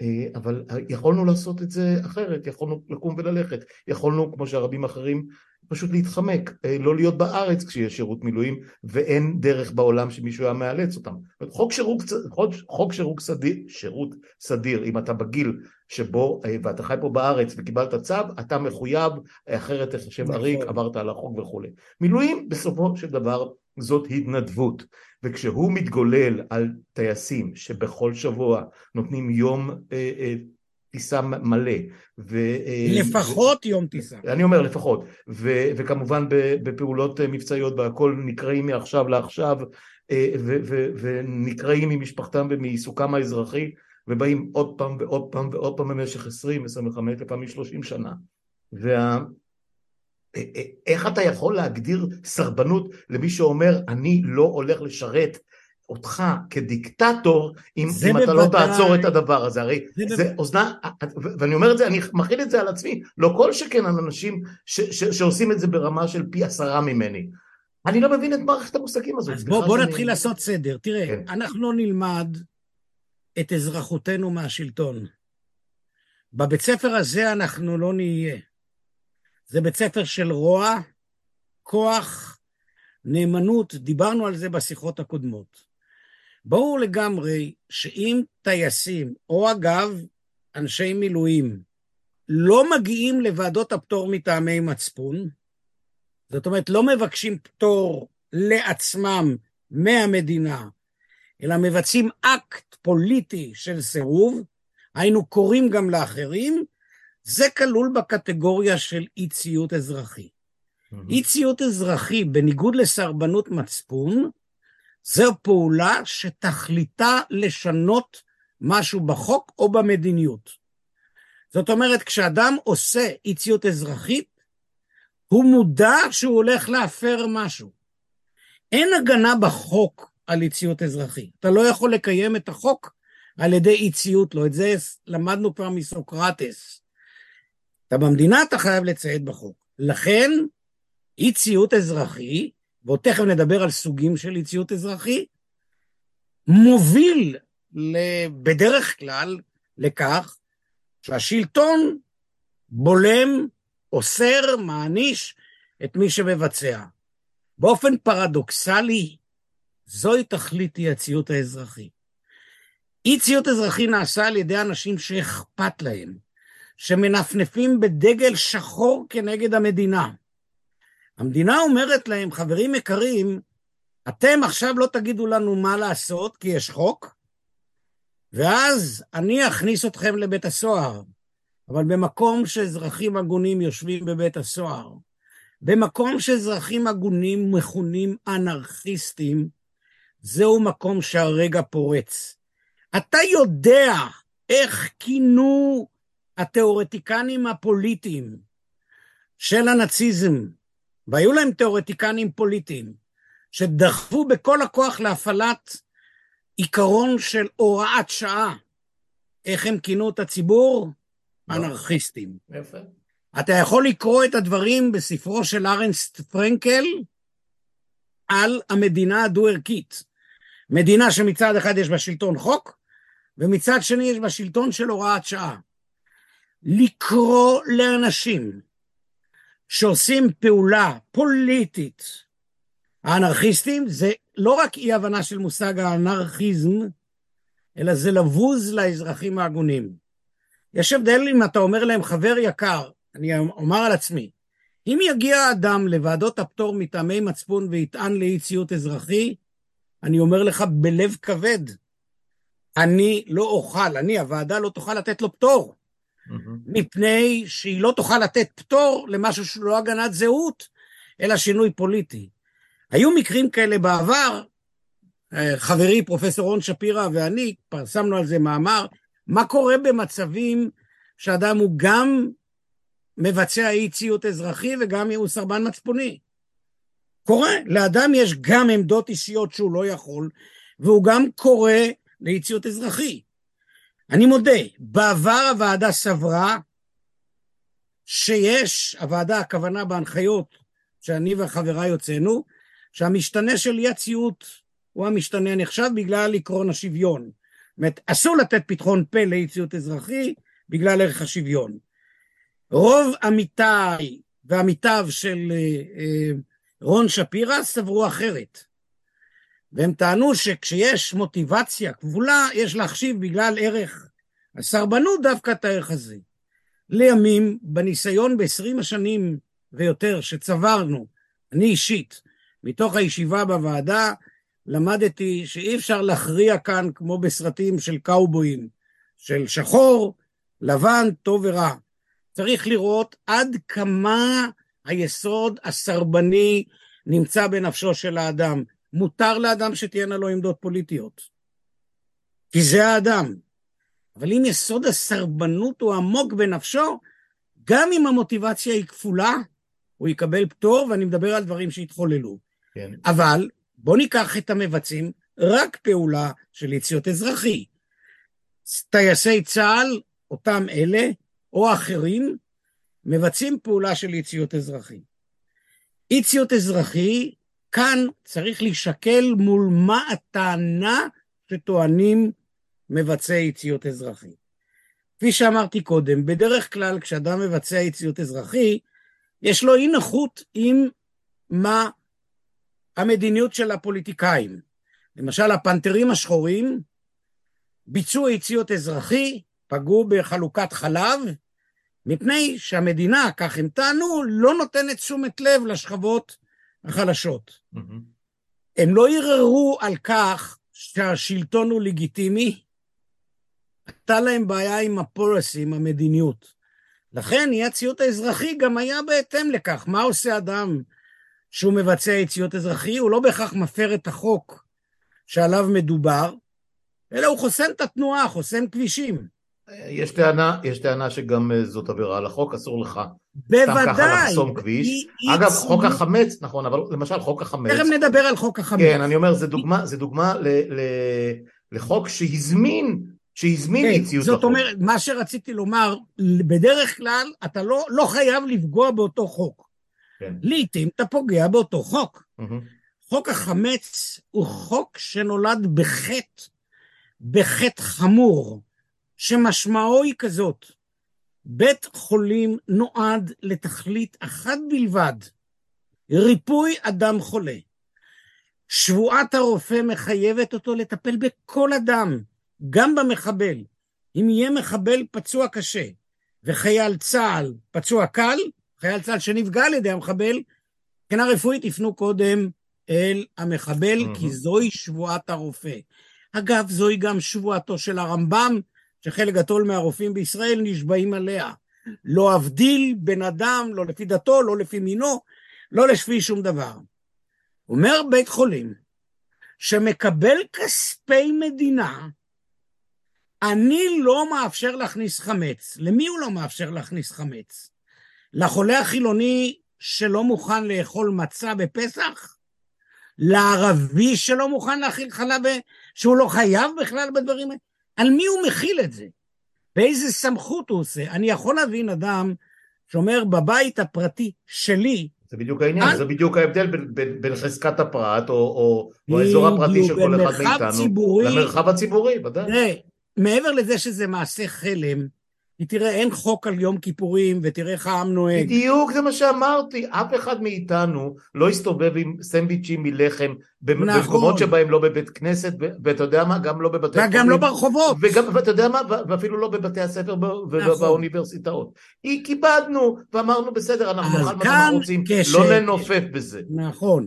אה, אבל יכולנו לעשות את זה אחרת, יכולנו לקום וללכת, יכולנו, כמו שהרבים אחרים, פשוט להתחמק, אה, לא להיות בארץ כשיש שירות מילואים ואין דרך בעולם שמישהו היה מאלץ אותם. חוק שירות, חוק, חוק שירות, סדיר, שירות סדיר, אם אתה בגיל שבו, אה, ואתה חי פה בארץ וקיבלת צו, אתה מחויב, אחרת תחשב עריק, נכון. עברת על החוק וכולי. מילואים בסופו של דבר זאת התנדבות. וכשהוא מתגולל על טייסים שבכל שבוע נותנים יום אה, אה, טיסה מלא. ו, אה, לפחות ו, יום טיסה. אני אומר לפחות, ו, וכמובן בפעולות אה, מבצעיות והכל נקראים מעכשיו לעכשיו אה, ו, ו, ונקראים ממשפחתם ומעיסוקם האזרחי ובאים עוד פעם ועוד פעם ועוד פעם במשך עשרים, עשרים וחמש, לפעמים שלושים שנה. וה... איך אתה יכול להגדיר סרבנות למי שאומר אני לא הולך לשרת אותך כדיקטטור אם, אם אתה לא תעצור את הדבר הזה, הרי זה, זה אוזנה, ואני אומר את זה, אני מכיל את זה על עצמי, לא כל שכן על אנשים ש, ש, שעושים את זה ברמה של פי עשרה ממני. אני לא מבין את מערכת המושגים הזאת. אז בוא, בוא שאני... נתחיל לעשות סדר. תראה, כן. אנחנו נלמד את אזרחותנו מהשלטון. בבית ספר הזה אנחנו לא נהיה. זה בית ספר של רוע, כוח, נאמנות, דיברנו על זה בשיחות הקודמות. ברור לגמרי שאם טייסים, או אגב, אנשי מילואים, לא מגיעים לוועדות הפטור מטעמי מצפון, זאת אומרת, לא מבקשים פטור לעצמם מהמדינה, אלא מבצעים אקט פוליטי של סירוב, היינו קוראים גם לאחרים, זה כלול בקטגוריה של אי ציות אזרחי. Mm-hmm. אי ציות אזרחי, בניגוד לסרבנות מצפון, זו פעולה שתכליתה לשנות משהו בחוק או במדיניות. זאת אומרת, כשאדם עושה אי ציות אזרחית, הוא מודע שהוא הולך להפר משהו. אין הגנה בחוק על אי ציות אזרחי. אתה לא יכול לקיים את החוק על ידי אי ציות לו. את זה למדנו כבר מסוקרטס. אתה במדינה, אתה חייב לציית בחוק. לכן, אי ציות אזרחי, ועוד תכף נדבר על סוגים של אי ציות אזרחי, מוביל בדרך כלל לכך שהשלטון בולם, אוסר, מעניש את מי שמבצע. באופן פרדוקסלי, זוהי תכלית אי הציות האזרחי. אי ציות אזרחי נעשה על ידי אנשים שאכפת להם. שמנפנפים בדגל שחור כנגד המדינה. המדינה אומרת להם, חברים יקרים, אתם עכשיו לא תגידו לנו מה לעשות, כי יש חוק, ואז אני אכניס אתכם לבית הסוהר. אבל במקום שאזרחים הגונים יושבים בבית הסוהר, במקום שאזרחים הגונים מכונים אנרכיסטים, זהו מקום שהרגע פורץ. אתה יודע איך כינו התיאורטיקנים הפוליטיים של הנאציזם, והיו להם תיאורטיקנים פוליטיים, שדחפו בכל הכוח להפעלת עיקרון של הוראת שעה. איך הם כינו את הציבור? אנרכיסטים. יפה. אתה יכול לקרוא את הדברים בספרו של ארנסט פרנקל על המדינה הדו-ערכית. מדינה שמצד אחד יש בה שלטון חוק, ומצד שני יש בה שלטון של הוראת שעה. לקרוא לאנשים שעושים פעולה פוליטית, האנרכיסטים, זה לא רק אי הבנה של מושג האנרכיזם, אלא זה לבוז לאזרחים ההגונים. יש הבדל אם אתה אומר להם, חבר יקר, אני אומר על עצמי, אם יגיע אדם לוועדות הפטור מטעמי מצפון ויטען לאי ציות אזרחי, אני אומר לך בלב כבד, אני לא אוכל, אני, הוועדה לא תוכל לתת לו פטור. מפני שהיא לא תוכל לתת פטור למשהו שהוא לא הגנת זהות, אלא שינוי פוליטי. היו מקרים כאלה בעבר, אה, חברי פרופסור רון שפירא ואני פרסמנו על זה מאמר, מה קורה במצבים שאדם הוא גם מבצע אי ציות אזרחי וגם הוא סרבן מצפוני. קורה, לאדם יש גם עמדות אישיות שהוא לא יכול, והוא גם קורא לאי ציות אזרחי. אני מודה, בעבר הוועדה סברה שיש, הוועדה, הכוונה בהנחיות שאני וחבריי הוצאנו, שהמשתנה של אי הציות הוא המשתנה הנחשב בגלל עקרון השוויון. זאת אומרת, אסור לתת פתחון פה לאי ציות אזרחי בגלל ערך השוויון. רוב עמיתיי ועמיתיו של אה, אה, רון שפירא סברו אחרת. והם טענו שכשיש מוטיבציה כבולה, יש להחשיב בגלל ערך הסרבנות דווקא את הערך הזה. לימים, בניסיון ב-20 השנים ויותר שצברנו, אני אישית, מתוך הישיבה בוועדה, למדתי שאי אפשר להכריע כאן כמו בסרטים של קאובויים, של שחור, לבן, טוב ורע. צריך לראות עד כמה היסוד הסרבני נמצא בנפשו של האדם. מותר לאדם שתהיינה לו עמדות פוליטיות, כי זה האדם. אבל אם יסוד הסרבנות הוא עמוק בנפשו, גם אם המוטיבציה היא כפולה, הוא יקבל פטור, ואני מדבר על דברים שהתחוללו. כן. אבל בואו ניקח את המבצעים, רק פעולה של יציאות אזרחי. טייסי צה"ל, אותם אלה, או אחרים, מבצעים פעולה של אי ציות אזרחי. אי ציות אזרחי, כאן צריך להישקל מול מה הטענה שטוענים מבצעי אי ציות אזרחי. כפי שאמרתי קודם, בדרך כלל כשאדם מבצע אי ציות אזרחי, יש לו אי נוחות עם מה המדיניות של הפוליטיקאים. למשל, הפנתרים השחורים ביצעו אי ציות אזרחי פגעו בחלוקת חלב, מפני שהמדינה, כך הם טענו, לא נותנת תשומת לב לשכבות החלשות. Mm-hmm. הם לא ערערו על כך שהשלטון הוא לגיטימי, הייתה להם בעיה עם הפולסי, עם המדיניות. לכן אי הציות האזרחי גם היה בהתאם לכך. מה עושה אדם שהוא מבצע אי ציות אזרחי? הוא לא בהכרח מפר את החוק שעליו מדובר, אלא הוא חוסם את התנועה, חוסם כבישים. יש טענה, יש טענה שגם אה, זאת עבירה על החוק, אסור לך בוודאי. סתם ככה לחסום כביש. היא, אגב, היא חוק החמץ, נכון, אבל למשל חוק החמץ. תכף נדבר על חוק החמץ. כן, אני אומר, זה דוגמה, זה דוגמה ל, ל, לחוק שהזמין, שהזמין כן, אי זאת אומרת, מה שרציתי לומר, בדרך כלל אתה לא, לא חייב לפגוע באותו חוק. כן. לעתים אתה פוגע באותו חוק. Mm-hmm. חוק החמץ הוא חוק שנולד בחטא, בחטא חמור. שמשמעו היא כזאת, בית חולים נועד לתכלית אחת בלבד, ריפוי אדם חולה. שבועת הרופא מחייבת אותו לטפל בכל אדם, גם במחבל. אם יהיה מחבל פצוע קשה וחייל צה"ל פצוע קל, חייל צה"ל שנפגע על ידי המחבל, מבחינה רפואית יפנו קודם אל המחבל, mm-hmm. כי זוהי שבועת הרופא. אגב, זוהי גם שבועתו של הרמב"ם, שחלק גדול מהרופאים בישראל נשבעים עליה. לא אבדיל בן אדם, לא לפי דתו, לא לפי מינו, לא לפי שום דבר. אומר בית חולים, שמקבל כספי מדינה, אני לא מאפשר להכניס חמץ. למי הוא לא מאפשר להכניס חמץ? לחולה החילוני שלא מוכן לאכול מצה בפסח? לערבי שלא מוכן להכיל חלב, שהוא לא חייב בכלל בדברים האלה? על מי הוא מכיל את זה? באיזה סמכות הוא עושה? אני יכול להבין אדם שאומר, בבית הפרטי שלי, זה בדיוק העניין, זה בדיוק ההבדל בין, בין, בין חזקת הפרט או, או, או האזור הפרטי של כל אחד מאיתנו ציבורי, למרחב הציבורי, ודאי. מעבר לזה שזה מעשה חלם, כי תראה, אין חוק על יום כיפורים, ותראה איך העם נוהג. בדיוק, זה מה שאמרתי. אף אחד מאיתנו לא הסתובב עם סנדוויצ'ים מלחם נכון. במקומות שבהם לא בבית כנסת, ואתה יודע מה, גם לא בבתי וגם לא ברחובות. וגם, ואתה יודע מה, ואפילו לא בבתי הספר נכון. ובאוניברסיטאות. היא כיבדנו, ואמרנו בסדר, אנחנו נאכל מה שאנחנו רוצים, כש- לא ננופף בזה. נכון.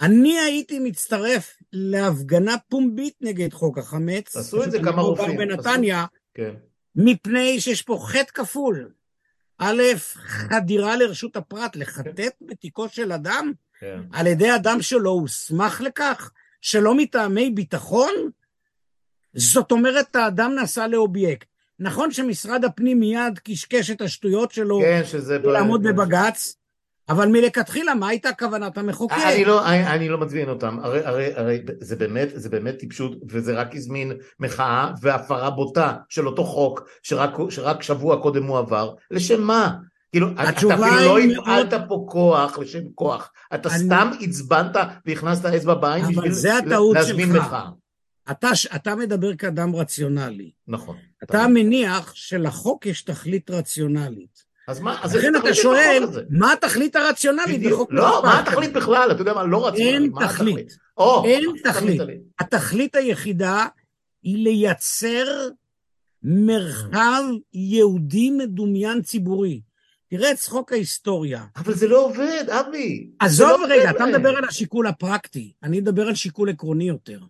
אני הייתי מצטרף להפגנה פומבית נגד חוק החמץ. עשו את זה כמה רופאים, בנתניה, כן. מפני שיש פה חטא כפול. א', חדירה לרשות הפרט, לחטט בתיקו של אדם כן. על ידי אדם שלא הוסמך לכך, שלא מטעמי ביטחון, זאת אומרת, האדם נעשה לאובייקט. נכון שמשרד הפנים מיד קשקש את השטויות שלו כן, שזה... לעמוד בבג"ץ, אבל מלכתחילה, מה הייתה כוונת המחוקק? אני לא, אני, אני לא מצביע אותם, הרי, הרי, הרי זה באמת, זה באמת טיפשות וזה רק הזמין מחאה והפרה בוטה של אותו חוק שרק, שרק שבוע קודם הוא עבר, לשם מה? כאילו, אתה אפילו לא הפעלת פה כוח לשם כוח, אתה אני- סתם עצבנת והכנסת אצבע בעין בשביל זה הטעות להזמין. מחאה. אתה, אתה מדבר כאדם רציונלי. נכון. אתה מניח שלחוק יש תכלית רציונלית. אז מה, אז לכן אתה שואל? מה התכלית הרציונלית. בחוק לא, משפט? מה התכלית בכלל? אתה יודע מה, לא רציונלי. אין תכלית. אין תכלית. התכלית היחידה היא לייצר מרחב יהודי מדומיין ציבורי. תראה את צחוק ההיסטוריה. אבל זה לא עובד, אבי. עזוב לא רגע, אתה. מדבר על השיקול הפרקטי, אני מדבר על שיקול עקרוני יותר.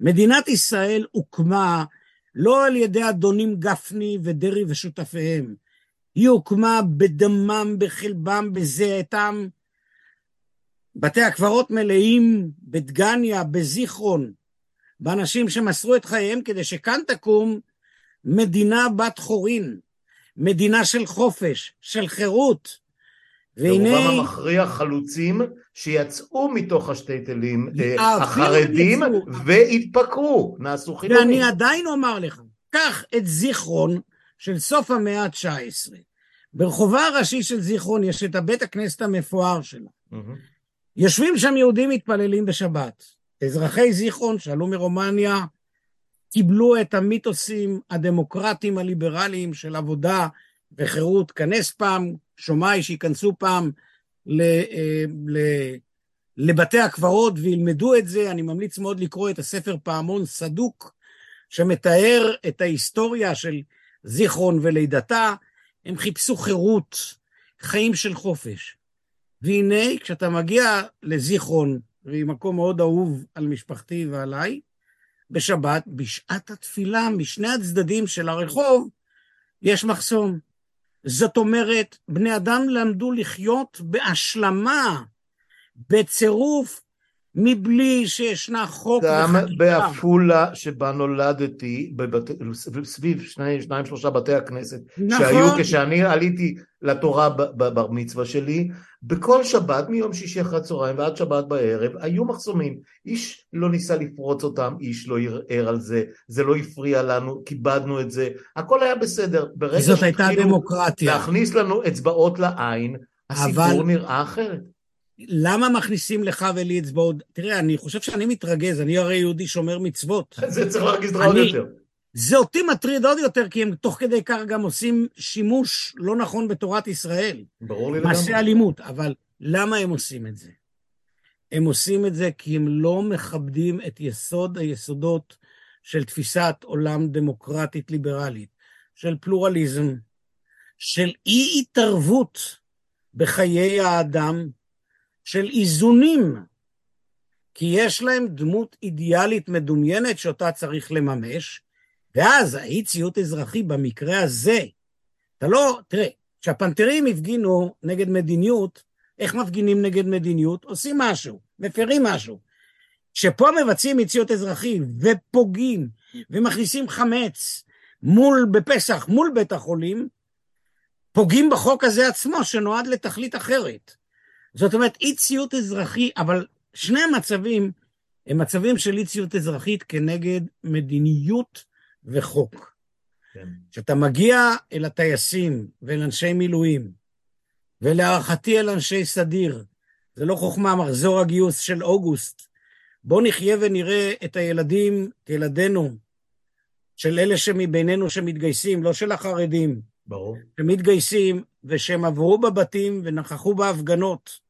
מדינת ישראל הוקמה לא על ידי אדונים גפני ודרעי ושותפיהם, היא הוקמה בדמם, בחלבם, בזיעתם. בתי הקברות מלאים בדגניה, בזיכרון, באנשים שמסרו את חייהם כדי שכאן תקום מדינה בת חורין, מדינה של חופש, של חירות. והנה... ברובם המכריע חלוצים שיצאו מתוך השטייטלים אה, החרדים. והתפקרו, נעשו חילונים. ואני עדיין אומר לך, קח את זיכרון של סוף המאה ה-19. ברחובה הראשי של זיכרון יש את הבית הכנסת המפואר שלה. מהמם. יושבים שם יהודים מתפללים בשבת. אזרחי זיכרון שעלו מרומניה קיבלו את המיתוסים הדמוקרטיים הליברליים של עבודה וחירות. כנס פעם, שומעי שייכנסו פעם ל, אה, ל, לבתי הקברות וילמדו את זה. אני ממליץ מאוד לקרוא את הספר פעמון סדוק, שמתאר את ההיסטוריה של זיכרון ולידתה. הם חיפשו חירות, חיים של חופש. והנה, כשאתה מגיע לזיכרון, והיא מקום מאוד אהוב על משפחתי ועליי, בשבת, בשעת התפילה, משני הצדדים של הרחוב, יש מחסום. זאת אומרת, בני אדם למדו לחיות בהשלמה, בצירוף, מבלי שישנה חוק גם. בעפולה שבה נולדתי, בבת... סביב שני, שניים שלושה בתי הכנסת נכון. שהיו כשאני עליתי לתורה בבר מצווה שלי, בכל שבת מיום שישי אחרי הצהריים ועד שבת בערב היו מחסומים, איש לא ניסה לפרוץ אותם, איש לא ערער על זה, זה לא הפריע לנו, כיבדנו את זה, הכל היה בסדר, ברגע זאת הייתה דמוקרטיה. להכניס לנו אצבעות לעין, הסיפור אבל- נראה אחרת. למה מכניסים לך ולי אצבעות? תראה, אני חושב שאני מתרגז, אני הרי יהודי שומר מצוות. זה צריך להרגיז אותך עוד יותר. זה אותי מטריד עוד יותר, כי הם תוך כדי כך גם עושים שימוש לא נכון בתורת ישראל. ברור לי לגמרי. מעשי אלימות, אבל למה הם עושים את זה? הם עושים את זה כי הם לא מכבדים את יסוד היסודות של תפיסת עולם דמוקרטית ליברלית, של פלורליזם, של אי התערבות בחיי האדם, של איזונים, כי יש להם דמות אידיאלית מדומיינת שאותה צריך לממש, ואז האי ציות אזרחי במקרה הזה, אתה לא, תראה, כשהפנתרים הפגינו נגד מדיניות, איך מפגינים נגד מדיניות? עושים משהו, מפרים משהו. כשפה מבצעים אי ציות אזרחי ופוגעים ומכניסים חמץ מול, בפסח, מול בית החולים, פוגעים בחוק הזה עצמו שנועד לתכלית אחרת. זאת אומרת, אי ציות אזרחי, אבל שני המצבים הם מצבים של אי ציות אזרחית כנגד מדיניות וחוק. כן. כשאתה מגיע אל הטייסים ואל אנשי מילואים, ולהערכתי אל אנשי סדיר, זה לא חוכמה, מחזור הגיוס של אוגוסט. בואו נחיה ונראה את הילדים, את ילדינו, של אלה שמבינינו שמתגייסים, לא של החרדים, ברור. שמתגייסים ושהם עברו בבתים ונכחו בהפגנות.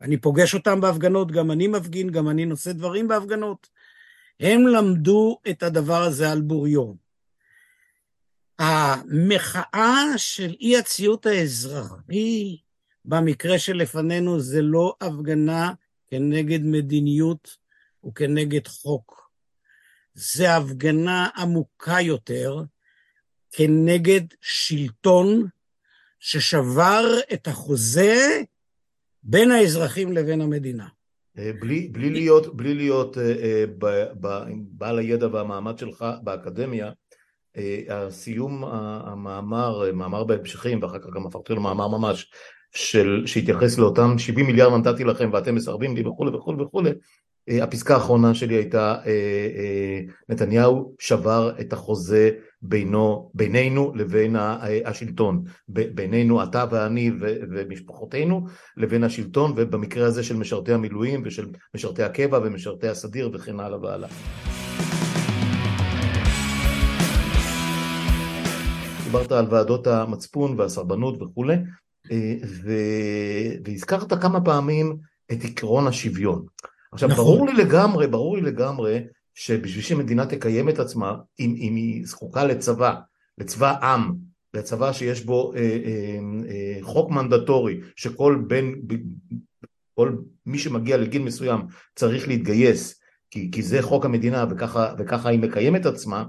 אני פוגש אותם בהפגנות, גם אני מפגין, גם אני נושא דברים בהפגנות. הם למדו את הדבר הזה על בוריו. המחאה של אי הציות האזרחי במקרה שלפנינו זה לא הפגנה כנגד מדיניות וכנגד חוק. זה הפגנה עמוקה יותר כנגד שלטון ששבר את החוזה בין האזרחים לבין המדינה. אה, בלי, בלי להיות, בלי להיות אה, אה, ב, ב, בעל הידע והמעמד שלך באקדמיה, הסיום המאמר, מאמר בהמשכים, ואחר כך גם הפכתי לו מאמר ממש, של, שהתייחס לאותם 70 מיליארד נתתי לכם ואתם מסרבים לי וכולי וכולי וכולי, הפסקה האחרונה שלי הייתה נתניהו שבר את החוזה בינו, בינינו לבין השלטון, בינינו אתה ואני ומשפחותינו לבין השלטון ובמקרה הזה של משרתי המילואים ושל משרתי הקבע ומשרתי הסדיר וכן הלאה והלאה. דיברת על ועדות המצפון והסרבנות וכולי ו... והזכרת כמה פעמים את עקרון השוויון. עכשיו נכון. ברור לי לגמרי, ברור לי לגמרי שבשביל שמדינה תקיים את עצמה, אם, אם היא זקוקה לצבא, לצבא עם, לצבא שיש בו אה, אה, אה, חוק מנדטורי, שכל בן, כל מי שמגיע לגיל מסוים צריך להתגייס, כי, כי זה חוק המדינה וככה, וככה היא מקיימת עצמה,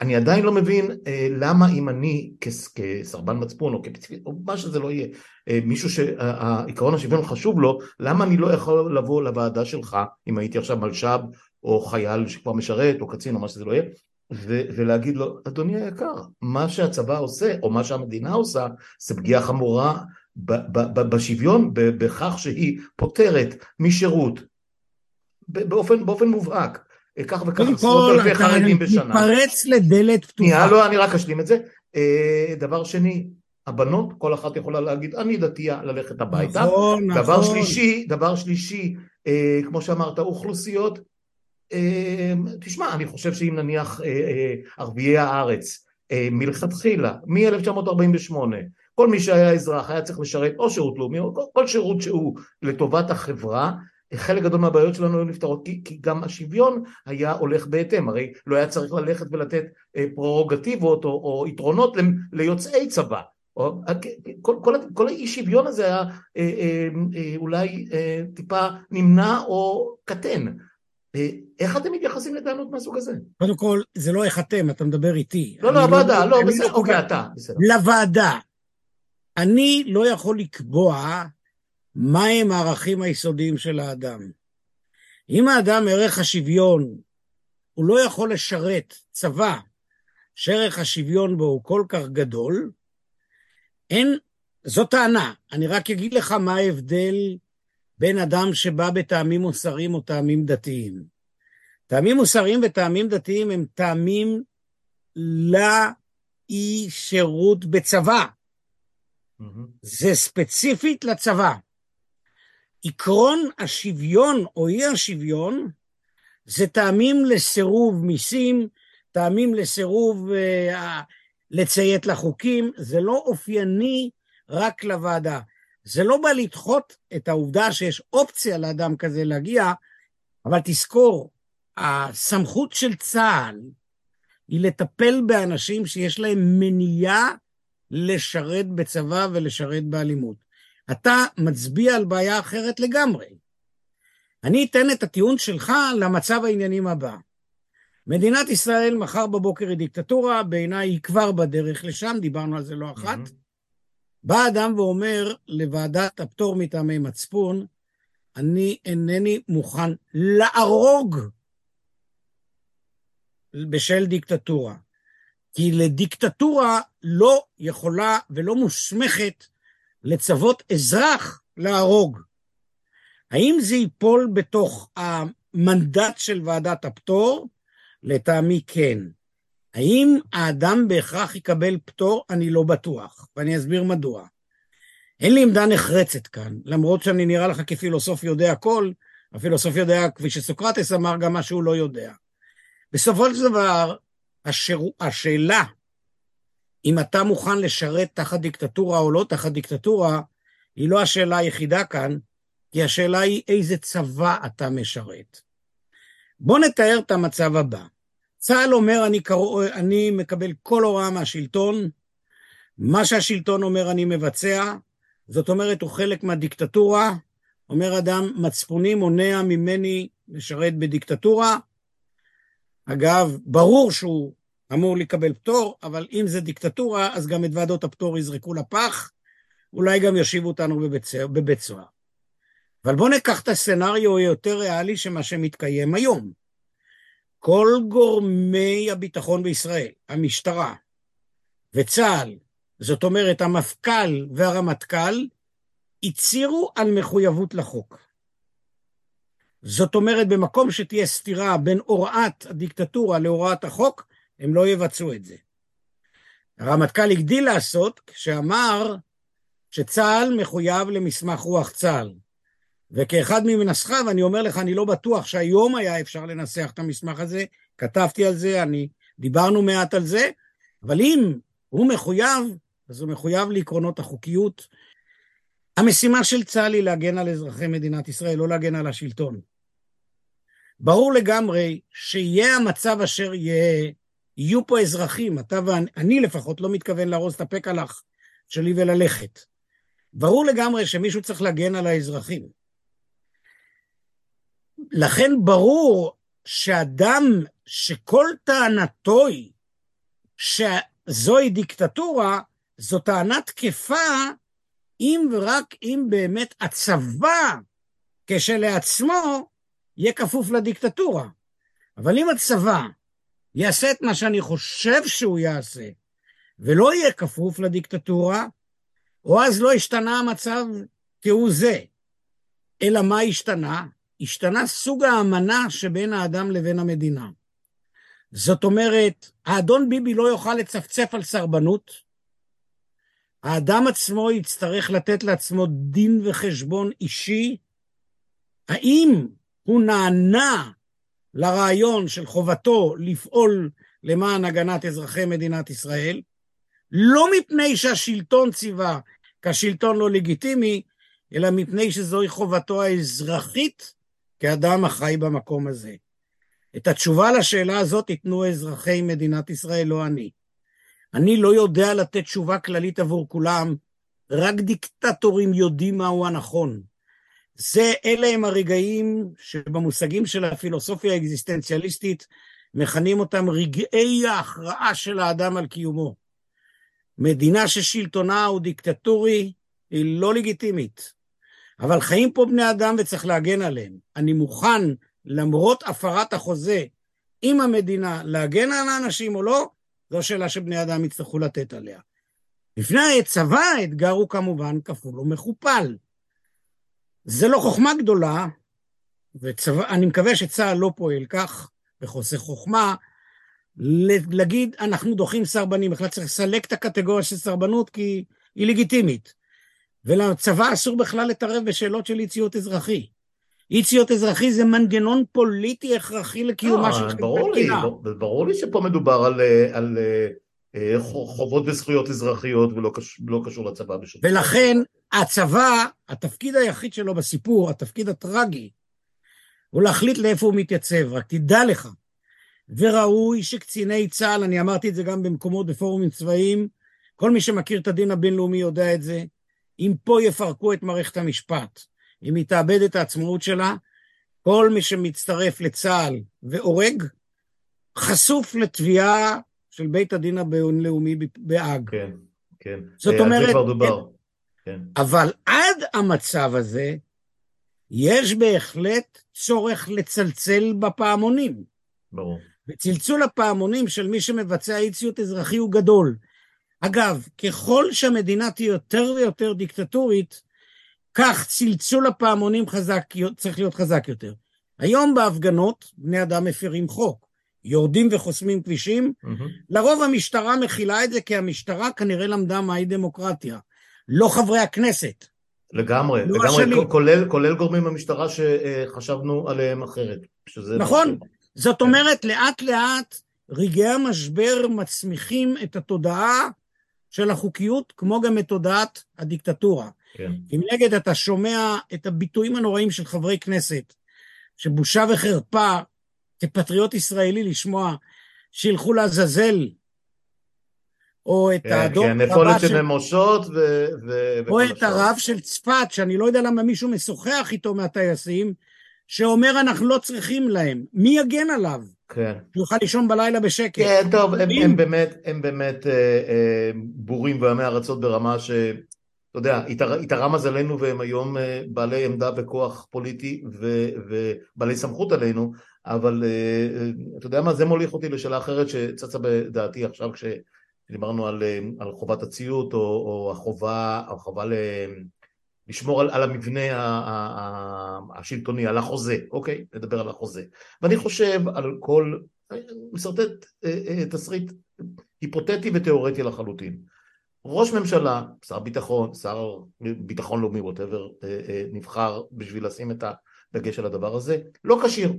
אני עדיין לא מבין אה, למה אם אני כס, כסרבן מצפון או, כפציפית, או מה שזה לא יהיה, אה, מישהו שעקרון השוויון חשוב לו, למה אני לא יכול לבוא לוועדה שלך, אם הייתי עכשיו מלש"ב או חייל שכבר משרת, או קצין, או מה שזה לא יהיה, ו- ולהגיד לו, אדוני היקר, מה שהצבא עושה, או מה שהמדינה עושה, זה פגיעה חמורה ב- ב- בשוויון, בכך שהיא פותרת משירות, באופן, באופן מובהק. כך וכך עשרות אלפי חרדים בשנה. קודם כל, אתה מתפרץ לדלת פתוחה. שנייה, לא, אני רק אשלים את זה. אה, דבר שני, הבנות, כל אחת יכולה להגיד, אני דתייה, ללכת הביתה. נכון, נכון. דבר שלישי, דבר שלישי, אה, כמו שאמרת, אוכלוסיות אמ, תשמע, אני חושב שאם נניח אה, אה, ערביי הארץ אה, מלכתחילה, מ-1948, כל מי שהיה אזרח היה צריך לשרת או שירות לאומי או כל שירות שהוא לטובת החברה, חלק גדול מהבעיות שלנו היו נפתרות כי, כי גם השוויון היה הולך בהתאם, הרי לא היה צריך ללכת ולתת פררוגטיבות או, או יתרונות ליוצאי צבא, או, כל, כל, כל האי שוויון הזה היה אה, אה, אה, אולי אה, טיפה נמנע או קטן אה, איך אתם מתייחסים לטענות מהסוג הזה? קודם כל, זה לא איך אתם, אתה מדבר איתי. לא, לא, הוועדה, לא, לא, בסדר, אוקיי, אתה, בסדר. לוועדה. אני לא יכול לקבוע מהם הערכים היסודיים של האדם. אם האדם ערך השוויון, הוא לא יכול לשרת צבא שערך השוויון בו הוא כל כך גדול, אין, זו טענה. אני רק אגיד לך מה ההבדל בין אדם שבא בטעמים מוסריים או טעמים דתיים. טעמים מוסריים וטעמים דתיים הם טעמים לאי שירות בצבא. Mm-hmm. זה ספציפית לצבא. עקרון השוויון או אי השוויון זה טעמים לסירוב מיסים, טעמים לסירוב uh, לציית לחוקים, זה לא אופייני רק לוועדה. זה לא בא לדחות את העובדה שיש אופציה לאדם כזה להגיע, אבל תזכור, הסמכות של צה"ל היא לטפל באנשים שיש להם מניעה לשרת בצבא ולשרת באלימות. אתה מצביע על בעיה אחרת לגמרי. אני אתן את הטיעון שלך למצב העניינים הבא. מדינת ישראל מחר בבוקר היא דיקטטורה, בעיניי היא כבר בדרך לשם, דיברנו על זה לא אחת. Mm-hmm. בא אדם ואומר לוועדת הפטור מטעמי מצפון, אני אינני מוכן להרוג בשל דיקטטורה. כי לדיקטטורה לא יכולה ולא מוסמכת לצוות אזרח להרוג. האם זה ייפול בתוך המנדט של ועדת הפטור? לטעמי כן. האם האדם בהכרח יקבל פטור? אני לא בטוח, ואני אסביר מדוע. אין לי עמדה נחרצת כאן, למרות שאני נראה לך כפילוסוף יודע הכל, הפילוסוף יודע, כפי שסוקרטס אמר, גם מה שהוא לא יודע. בסופו של דבר. השאלה אם אתה מוכן לשרת תחת דיקטטורה או לא תחת דיקטטורה, היא לא השאלה היחידה כאן, כי השאלה היא איזה צבא אתה משרת. בוא נתאר את המצב הבא. צה"ל אומר, אני, קרוא, אני מקבל כל הוראה מהשלטון, מה שהשלטון אומר אני מבצע, זאת אומרת, הוא חלק מהדיקטטורה, אומר אדם, מצפוני מונע ממני לשרת בדיקטטורה. אגב, ברור שהוא אמור לקבל פטור, אבל אם זה דיקטטורה, אז גם את ועדות הפטור יזרקו לפח, אולי גם יושיבו אותנו בבית סוהר. אבל בואו ניקח את הסצנריו היותר ריאלי שמה שמתקיים היום. כל גורמי הביטחון בישראל, המשטרה וצה"ל, זאת אומרת המפכ"ל והרמטכ"ל, הצהירו על מחויבות לחוק. זאת אומרת, במקום שתהיה סתירה בין הוראת הדיקטטורה להוראת החוק, הם לא יבצעו את זה. הרמטכ"ל הגדיל לעשות כשאמר שצה"ל מחויב למסמך רוח צה"ל. וכאחד ממנסחיו, אני אומר לך, אני לא בטוח שהיום היה אפשר לנסח את המסמך הזה, כתבתי על זה, אני, דיברנו מעט על זה, אבל אם הוא מחויב, אז הוא מחויב לעקרונות החוקיות. המשימה של צה"ל היא להגן על אזרחי מדינת ישראל, לא להגן על השלטון. ברור לגמרי שיהיה המצב אשר יהיה, יהיו פה אזרחים, אתה ואני לפחות לא מתכוון לארוז את הפקלח שלי וללכת. ברור לגמרי שמישהו צריך להגן על האזרחים. לכן ברור שאדם שכל טענתו היא שזוהי דיקטטורה, זו טענה תקפה אם ורק אם באמת הצבא כשלעצמו יהיה כפוף לדיקטטורה. אבל אם הצבא יעשה את מה שאני חושב שהוא יעשה, ולא יהיה כפוף לדיקטטורה, או אז לא השתנה המצב כהוא זה. אלא מה השתנה? השתנה סוג האמנה שבין האדם לבין המדינה. זאת אומרת, האדון ביבי לא יוכל לצפצף על סרבנות, האדם עצמו יצטרך לתת לעצמו דין וחשבון אישי, האם הוא נענה לרעיון של חובתו לפעול למען הגנת אזרחי מדינת ישראל, לא מפני שהשלטון ציווה כשלטון לא לגיטימי, אלא מפני שזוהי חובתו האזרחית כאדם החי במקום הזה. את התשובה לשאלה הזאת ייתנו אזרחי מדינת ישראל, לא אני. אני לא יודע לתת תשובה כללית עבור כולם, רק דיקטטורים יודעים מהו הנכון. זה, אלה הם הרגעים שבמושגים של הפילוסופיה האקזיסטנציאליסטית מכנים אותם רגעי ההכרעה של האדם על קיומו. מדינה ששלטונה הוא דיקטטורי היא לא לגיטימית. אבל חיים פה בני אדם וצריך להגן עליהם. אני מוכן, למרות הפרת החוזה עם המדינה, להגן על האנשים או לא, זו שאלה שבני אדם יצטרכו לתת עליה. לפני הצבא האתגר הוא כמובן כפול ומכופל. זה לא חוכמה גדולה, ואני מקווה שצה"ל לא פועל כך, בחוסר חוכמה, להגיד, אנחנו דוחים סרבנים, בכלל צריך לסלק את הקטגוריה של סרבנות כי היא לגיטימית. ולצבא אסור בכלל להתערב בשאלות של אי ציות אזרחי. אי ציות אזרחי זה מנגנון פוליטי הכרחי לקיומה לא, של מדינה. ברור לי שפה מדובר על, על אה, חובות וזכויות אזרחיות ולא קשור, לא קשור לצבא בשום ולכן הצבא, התפקיד היחיד שלו בסיפור, התפקיד הטרגי, הוא להחליט לאיפה הוא מתייצב. רק תדע לך, וראוי שקציני צה"ל, אני אמרתי את זה גם במקומות, בפורומים צבאיים, כל מי שמכיר את הדין הבינלאומי יודע את זה, אם פה יפרקו את מערכת המשפט, אם היא תאבד את העצמאות שלה, כל מי שמצטרף לצה"ל והורג, חשוף לתביעה של בית הדין הבינלאומי בהאג. כן, כן. זאת אה, אומרת... זה כבר דובר. כן. אבל עד המצב הזה, יש בהחלט צורך לצלצל בפעמונים. ברור. וצלצול הפעמונים של מי שמבצע אי ציות אזרחי הוא גדול. אגב, ככל שהמדינה תהיה יותר ויותר דיקטטורית, כך צלצול הפעמונים חזק, צריך להיות חזק יותר. היום בהפגנות בני אדם מפרים חוק, יורדים וחוסמים כבישים, mm-hmm. לרוב המשטרה מכילה את זה כי המשטרה כנראה למדה מהי דמוקרטיה, לא חברי הכנסת. לגמרי, לא לגמרי, כולל, כולל גורמים במשטרה שחשבנו עליהם אחרת. נכון, זאת אומרת לאט לאט רגעי המשבר מצמיחים את התודעה של החוקיות, כמו גם את תודעת הדיקטטורה. כן. אם נגד אתה שומע את הביטויים הנוראים של חברי כנסת, שבושה וחרפה כפטריוט ישראלי לשמוע שילכו לעזאזל, או את כן, האדום כן, נפולת של נמושות ו... ו... או את השאר. הרב של צפת, שאני לא יודע למה מישהו משוחח איתו מהטייסים, שאומר אנחנו לא צריכים להם. מי יגן עליו? כן. יוכל לישון בלילה בשקט. כן, טוב, הם, הם באמת, הם באמת אה, אה, בורים ועמי ארצות ברמה ש... אתה יודע, התער- התערה מזלנו והם היום אה, בעלי עמדה וכוח פוליטי ו, ובעלי סמכות עלינו, אבל אה, אה, אתה יודע מה, זה מוליך אותי לשאלה אחרת שצצה בדעתי עכשיו כשדיברנו על, אה, על חובת הציות או, או החובה, החובה ל... לשמור על, על המבנה השלטוני, על החוזה, אוקיי? נדבר על החוזה. ואני חושב על כל, אה, אה, תסריט היפותטי ותיאורטי לחלוטין. ראש ממשלה, שר ביטחון, שר ביטחון לאומי, ווטאבר, נבחר בשביל לשים את הדגש על הדבר הזה, לא כשיר.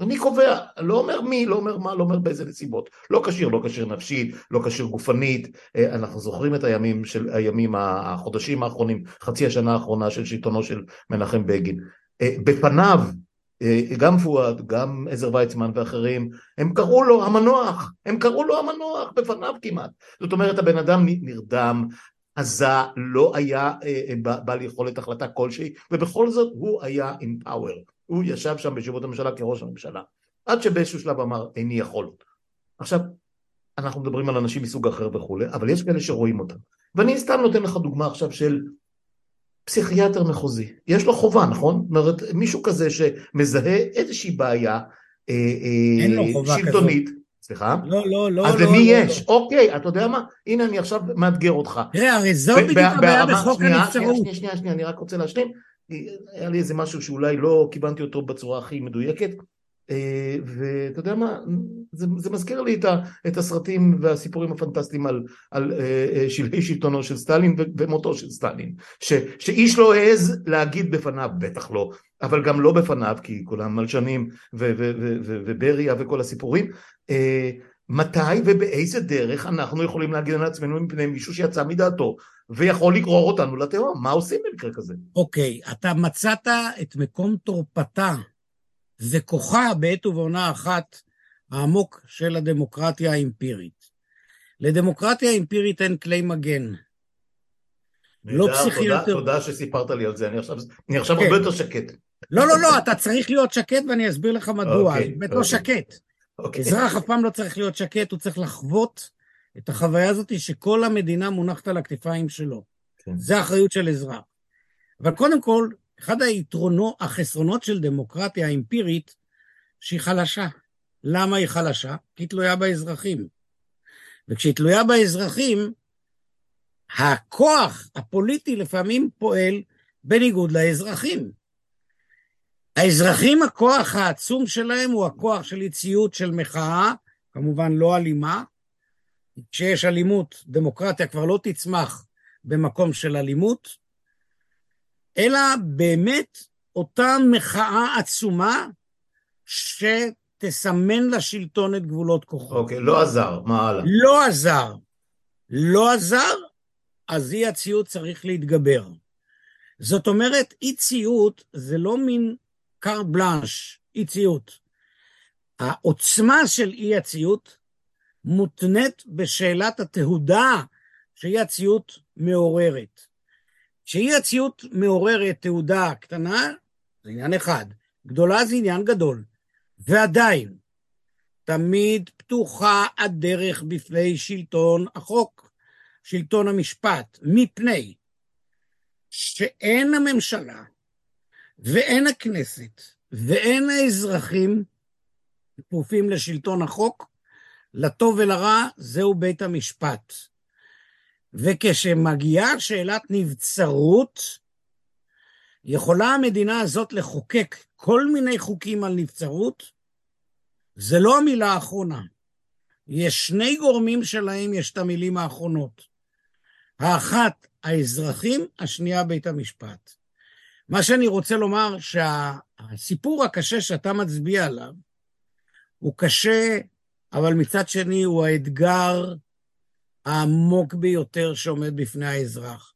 אני קובע, לא אומר מי, לא אומר מה, לא אומר באיזה נסיבות. לא כשיר, לא כשיר נפשית, לא כשיר גופנית. אה, אנחנו זוכרים את הימים של הימים, החודשים האחרונים, חצי השנה האחרונה של שלטונו של מנחם בגין. אה, בפניו, אה, גם פואד, גם עזר ויצמן ואחרים, הם קראו לו המנוח, הם קראו לו המנוח בפניו כמעט. זאת אומרת, הבן אדם נרדם, עזה, לא היה בעל יכולת החלטה כלשהי, ובכל זאת הוא היה עם פאוור. הוא ישב שם בישיבות הממשלה כראש הממשלה, עד שבאיזשהו שלב אמר איני יכול. עכשיו, אנחנו מדברים על אנשים מסוג אחר וכולי, אבל יש כאלה שרואים אותם. ואני סתם נותן לך דוגמה עכשיו של פסיכיאטר מחוזי. יש לו חובה, נכון? זאת אומרת, מישהו כזה שמזהה איזושהי בעיה אה, אין לו חובה שלטונית. סליחה? לא, לא, לא. אז לא, למי לא, יש? לא. אוקיי, אתה יודע מה? הנה אני עכשיו מאתגר אותך. תראה, הרי זו בדיוק הבעיה בחוק הנבצרות. שנייה, שנייה, שנייה, אני רק רוצה להשלים. היה לי איזה משהו שאולי לא קיבלתי אותו בצורה הכי מדויקת, אה, ואתה יודע מה, זה, זה מזכיר לי את, ה, את הסרטים והסיפורים הפנטסטיים על, על אה, אה, שלהי שלטונו של סטלין ומותו של סטלין, ש, שאיש לא העז להגיד בפניו, בטח לא, אבל גם לא בפניו, כי כולם מלשנים ובריה וכל הסיפורים, מתי ובאיזה דרך אנחנו יכולים להגן על עצמנו מפני מישהו שיצא מדעתו ויכול לגרור אותנו לתהום, מה עושים במקרה כזה? אוקיי, אתה מצאת את מקום תורפתה וכוחה בעת ובעונה אחת העמוק של הדמוקרטיה האמפירית. לדמוקרטיה האמפירית אין כלי מגן. לא נהדר, פסיכיאטר. תודה, תודה שסיפרת לי על זה, אני עכשיו, אני עכשיו כן. הרבה יותר שקט. לא, לא, לא, אתה צריך להיות שקט ואני אסביר לך מדוע. אוקיי, אני באמת לא אוקיי. שקט. אוקיי. אזרח אף פעם לא צריך להיות שקט, הוא צריך לחוות את החוויה הזאת שכל המדינה מונחת על הכתפיים שלו. כן. זה האחריות של אזרח. אבל קודם כל, אחד היתרונות, החסרונות של דמוקרטיה האמפירית, שהיא חלשה. למה היא חלשה? כי היא תלויה באזרחים. וכשהיא תלויה באזרחים, הכוח הפוליטי לפעמים פועל בניגוד לאזרחים. האזרחים, הכוח העצום שלהם הוא הכוח של אי-ציות של מחאה, כמובן לא אלימה. כשיש אלימות, דמוקרטיה כבר לא תצמח במקום של אלימות, אלא באמת אותה מחאה עצומה שתסמן לשלטון את גבולות כוחו. אוקיי, לא עזר, מה הלאה? לא עזר. לא עזר, אז אי הציות צריך להתגבר. זאת אומרת, אי ציות זה לא מין קארט בלאנש, אי ציות. העוצמה של אי הציות מותנית בשאלת התהודה שאי הציות מעוררת. כשאי הציות מעוררת תהודה קטנה, זה עניין אחד, גדולה זה עניין גדול. ועדיין, תמיד פתוחה הדרך בפני שלטון החוק, שלטון המשפט, מפני שאין הממשלה ואין הכנסת ואין האזרחים כפופים לשלטון החוק, לטוב ולרע זהו בית המשפט. וכשמגיעה שאלת נבצרות, יכולה המדינה הזאת לחוקק כל מיני חוקים על נבצרות, זה לא המילה האחרונה. יש שני גורמים שלהם יש את המילים האחרונות. האחת, האזרחים, השנייה, בית המשפט. מה שאני רוצה לומר, שהסיפור הקשה שאתה מצביע עליו, הוא קשה, אבל מצד שני הוא האתגר העמוק ביותר שעומד בפני האזרח.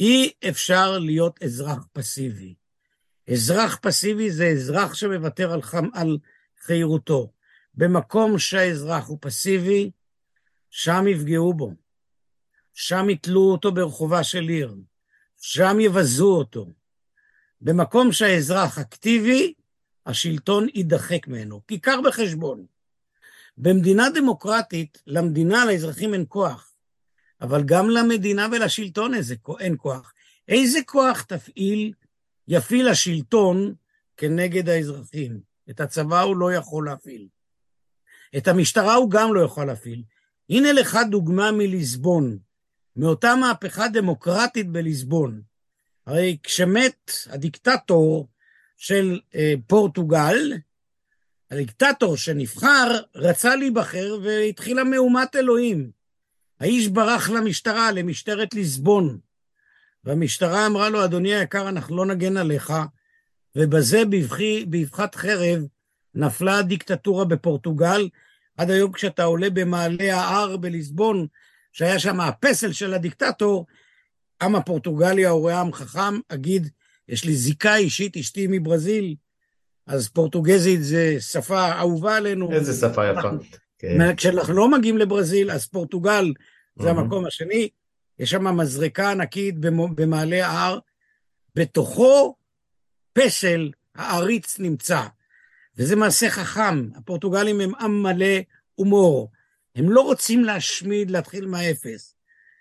אי אפשר להיות אזרח פסיבי. אזרח פסיבי זה אזרח שמוותר על, חם, על חירותו. במקום שהאזרח הוא פסיבי, שם יפגעו בו. שם יתלו אותו ברחובה של עיר. שם יבזו אותו. במקום שהאזרח אקטיבי, השלטון יידחק ממנו. כי קח בחשבון, במדינה דמוקרטית, למדינה, לאזרחים אין כוח, אבל גם למדינה ולשלטון איזה, אין כוח. איזה כוח תפעיל, יפעיל השלטון כנגד האזרחים? את הצבא הוא לא יכול להפעיל. את המשטרה הוא גם לא יכול להפעיל. הנה לך דוגמה מליסבון, מאותה מהפכה דמוקרטית בליסבון. הרי כשמת הדיקטטור של אה, פורטוגל, הדיקטטור שנבחר רצה להיבחר והתחילה מהומת אלוהים. האיש ברח למשטרה, למשטרת ליסבון, והמשטרה אמרה לו, אדוני היקר, אנחנו לא נגן עליך, ובזה באבחת חרב נפלה הדיקטטורה בפורטוגל. עד היום כשאתה עולה במעלה ההר בליסבון, שהיה שם הפסל של הדיקטטור, עם הפורטוגליה הוא עם חכם, אגיד, יש לי זיקה אישית, אשתי מברזיל, אז פורטוגזית זה שפה אהובה עלינו. איזה שפה יפה. כן. כשאנחנו לא מגיעים לברזיל, אז פורטוגל זה המקום השני. יש שם מזרקה ענקית במעלה ההר, בתוכו פסל העריץ נמצא. וזה מעשה חכם, הפורטוגלים הם עם מלא הומור. הם לא רוצים להשמיד, להתחיל מהאפס.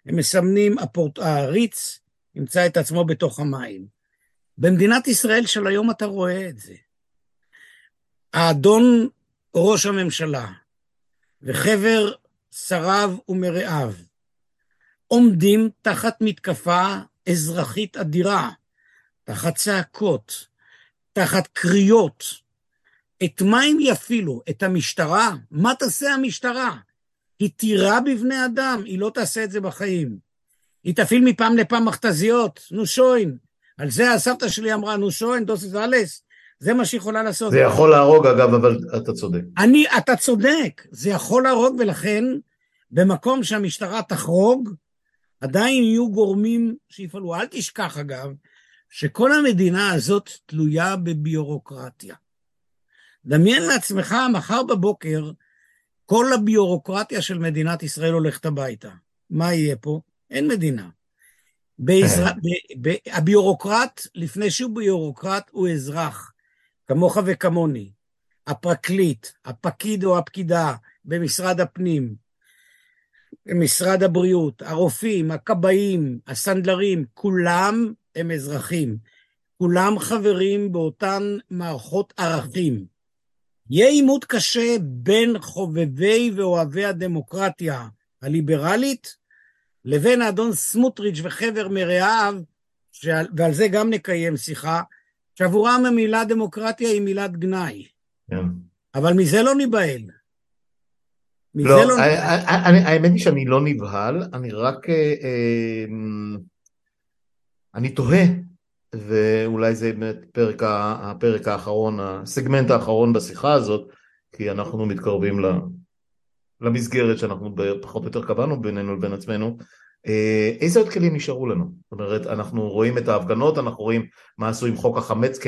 הם מסמנים, הפורט... העריץ ימצא את עצמו בתוך המים. במדינת ישראל של היום אתה רואה את זה. האדון ראש הממשלה וחבר שריו ומרעיו עומדים תחת מתקפה אזרחית אדירה, תחת צעקות, תחת קריאות. את מה הם יפעילו? את המשטרה? מה תעשה המשטרה? היא תירה בבני אדם, היא לא תעשה את זה בחיים. היא תפעיל מפעם לפעם מכתזיות, נו שוין. על זה הסבתא שלי אמרה, נו שוין, דוסס אלס, זה מה שהיא יכולה לעשות. זה יכול להרוג אגב, אבל אתה צודק. אני, אתה צודק, זה יכול להרוג, ולכן במקום שהמשטרה תחרוג, עדיין יהיו גורמים שיפעלו. אל תשכח אגב, שכל המדינה הזאת תלויה בביורוקרטיה. דמיין לעצמך, מחר בבוקר, כל הביורוקרטיה של מדינת ישראל הולכת הביתה. מה יהיה פה? אין מדינה. בעזר... ב... ב... הביורוקרט, לפני שהוא ביורוקרט, הוא אזרח. כמוך וכמוני, הפרקליט, הפקיד או הפקידה במשרד הפנים, משרד הבריאות, הרופאים, הכבאים, הסנדלרים, כולם הם אזרחים. כולם חברים באותן מערכות ערכים. יהיה עימות קשה בין חובבי ואוהבי הדמוקרטיה הליברלית לבין האדון סמוטריץ' וחבר מרעיו, ועל זה גם נקיים שיחה, שעבורם המילה דמוקרטיה היא מילת גנאי. כן. אבל מזה לא ניבהל. לא, לא האמת היא שאני לא נבהל, אני רק... אה, אה, אני תוהה, ואולי זה באמת פרק, הפרק האחרון, הסגמנט האחרון בשיחה הזאת, כי אנחנו מתקרבים למסגרת שאנחנו פחות או יותר קבענו בינינו לבין עצמנו, אה, איזה עוד כלים נשארו לנו? זאת אומרת, אנחנו רואים את ההפגנות, אנחנו רואים מה עשו עם חוק החמץ,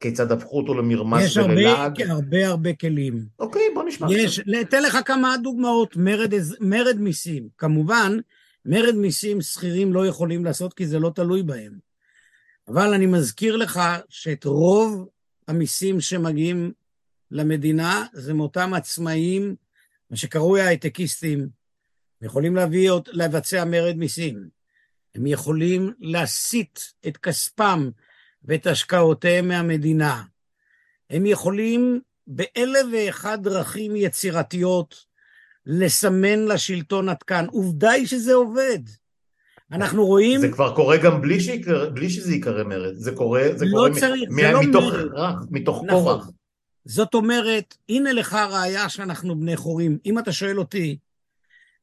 כיצד הפכו אותו למרמס וללעג. יש הרבה הרבה הרבה כלים. אוקיי, בוא נשמע. יש, אתן לך כמה דוגמאות, מרד, מרד מיסים. כמובן, מרד מיסים שכירים לא יכולים לעשות כי זה לא תלוי בהם. אבל אני מזכיר לך שאת רוב המיסים שמגיעים למדינה זה מאותם עצמאים, מה שקרוי ההייטקיסטים, הם יכולים להביא, לבצע מרד מיסים. הם יכולים להסיט את כספם ואת השקעותיהם מהמדינה. הם יכולים באלף ואחד דרכים יצירתיות לסמן לשלטון עד כאן. עובדה היא שזה עובד. אנחנו רואים... זה כבר קורה גם בלי, שיקרה, בלי שזה ייקרא מרד, זה קורה, זה לא קורה צריך, מ, זה לא מתוך הכרח, מתוך נכון. כורח. זאת אומרת, הנה לך ראיה שאנחנו בני חורים. אם אתה שואל אותי,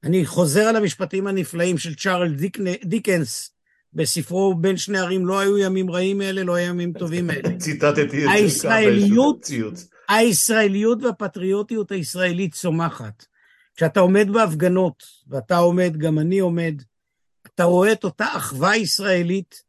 אני חוזר על המשפטים הנפלאים של צ'ארל דיק, דיקנס בספרו בין שני ערים, לא היו ימים רעים אלה, לא היו ימים טובים אלה. ציטטתי את הישראליות, הישראליות והפטריוטיות הישראלית צומחת. כשאתה עומד בהפגנות, ואתה עומד, גם אני עומד, אתה רואה את אותה אחווה ישראלית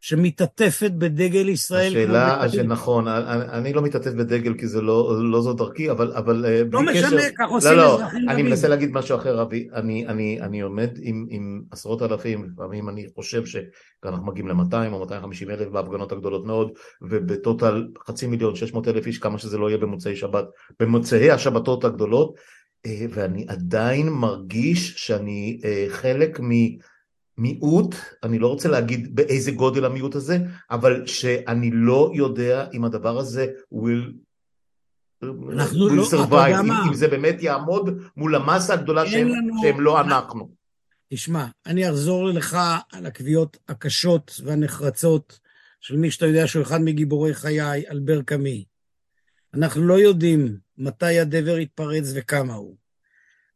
שמתעטפת בדגל ישראל. השאלה, נכון, אני, אני לא מתעטף בדגל כי זה לא, לא זו דרכי, אבל, אבל אה, לא משנה, קשר... כך עושים לא, לא, אני רבים. מנסה להגיד משהו אחר, אבי, אני, אני, אני עומד עם, עם עשרות אלפים, לפעמים אני חושב שאנחנו מגיעים ל-200 או 250 אלף בהפגנות הגדולות מאוד, ובטוטל חצי מיליון, 600 אלף איש, כמה שזה לא יהיה במוצאי שבת, במוצאי השבתות הגדולות, אה, ואני עדיין מרגיש שאני אה, חלק מ... מיעוט, אני לא רוצה להגיד באיזה גודל המיעוט הזה, אבל שאני לא יודע אם הדבר הזה will, אנחנו will לא, survive, אתה יודע מה? אם זה באמת יעמוד מול המסה הגדולה שהם, לנו... שהם לא אנחנו. תשמע, אני אחזור לך על הקביעות הקשות והנחרצות של מי שאתה יודע שהוא אחד מגיבורי חיי, אלבר קאמי. אנחנו לא יודעים מתי הדבר יתפרץ וכמה הוא.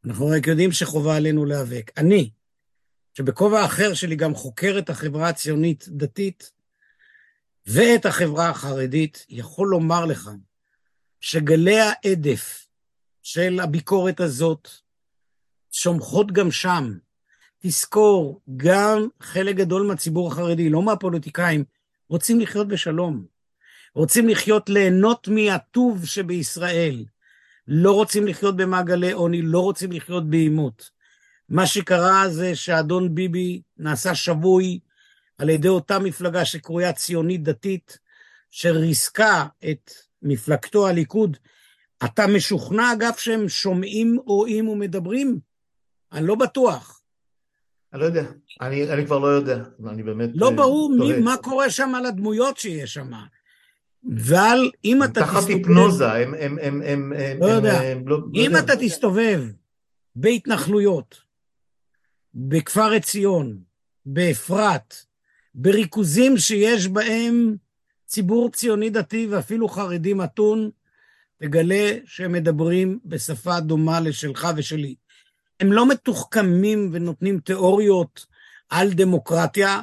אנחנו רק יודעים שחובה עלינו להיאבק. אני, שבכובע אחר שלי גם חוקר את החברה הציונית-דתית ואת החברה החרדית, יכול לומר לך שגלי העדף של הביקורת הזאת שומחות גם שם. תזכור, גם חלק גדול מהציבור החרדי, לא מהפוליטיקאים, רוצים לחיות בשלום. רוצים לחיות, ליהנות מהטוב שבישראל. לא רוצים לחיות במעגלי עוני, לא רוצים לחיות בעימות. מה שקרה זה שאדון ביבי נעשה שבוי על ידי אותה מפלגה שקרויה ציונית דתית, שריסקה את מפלגתו הליכוד. אתה משוכנע, אגב, שהם שומעים, רואים ומדברים? אני לא בטוח. אני לא יודע, אני, אני כבר לא יודע, אני באמת... לא uh, ברור מי, מה קורה שם על הדמויות שיש שם. ועל, אם אתה תסתובב... תחת היפנוזה, הם... הם, הם, הם, לא יודע. הם, לא, לא אם לא אתה יודע. תסתובב בהתנחלויות, בכפר עציון, באפרת, בריכוזים שיש בהם ציבור ציוני דתי ואפילו חרדי מתון, תגלה שהם מדברים בשפה דומה לשלך ושלי. הם לא מתוחכמים ונותנים תיאוריות על דמוקרטיה,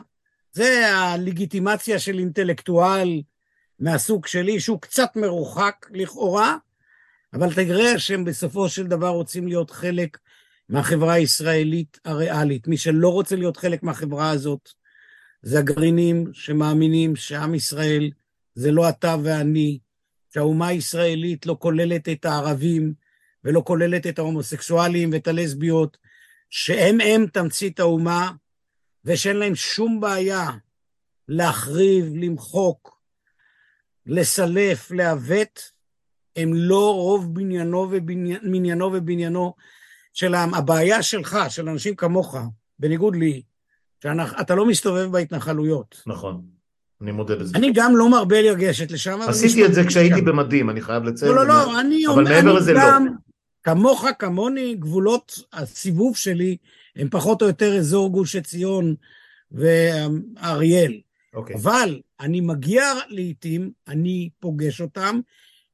זה הלגיטימציה של אינטלקטואל מהסוג שלי, שהוא קצת מרוחק לכאורה, אבל תראה שהם בסופו של דבר רוצים להיות חלק מהחברה הישראלית הריאלית. מי שלא רוצה להיות חלק מהחברה הזאת, זה הגרעינים שמאמינים שעם ישראל זה לא אתה ואני, שהאומה הישראלית לא כוללת את הערבים ולא כוללת את ההומוסקסואלים ואת הלסביות, שהם הם תמצית האומה, ושאין להם שום בעיה להחריב, למחוק, לסלף, לעוות, הם לא רוב בניינו ובניינו ובניינו של הבעיה שלך, של אנשים כמוך, בניגוד לי, שאתה לא מסתובב בהתנחלויות. נכון, אני מודה בזה. אני גם לא מרבה לגשת לשם. עשיתי את זה כשהייתי במדים, אני חייב לציין. לא, לא, לא, אני אבל מעבר לזה לא. כמוך, כמוני, גבולות הסיבוב שלי הם פחות או יותר אזור גוש עציון ואריאל. אוקיי. אבל אני מגיע לעיתים, אני פוגש אותם,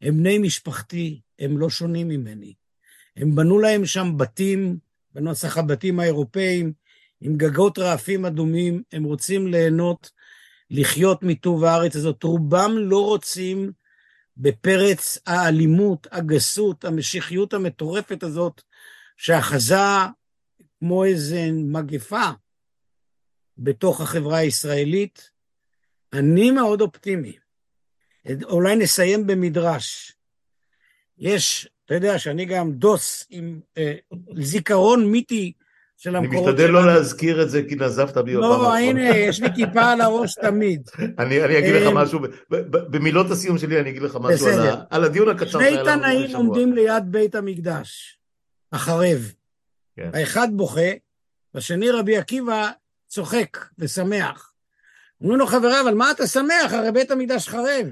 הם בני משפחתי, הם לא שונים ממני. הם בנו להם שם בתים, בנוסח הבתים האירופאים, עם גגות רעפים אדומים, הם רוצים ליהנות, לחיות מטוב הארץ הזאת. רובם לא רוצים בפרץ האלימות, הגסות, המשיחיות המטורפת הזאת, שאחזה כמו איזה מגפה בתוך החברה הישראלית. אני מאוד אופטימי. אולי נסיים במדרש. יש אתה יודע שאני גם דוס עם אה, זיכרון מיתי של המקורות שלנו. אני משתדל לא להזכיר את זה כי נזפת בי לא, לא, הנה, יש לי כיפה על הראש תמיד. אני, אני אגיד לך אה, משהו, במילות הסיום שלי אני אגיד לך משהו על הדיון הקצר שני תנאים עומדים ליד בית המקדש, החרב. כן. האחד בוכה, והשני רבי עקיבא צוחק ושמח. אומרים לו חבריו, על מה אתה שמח? הרי בית המקדש חרב.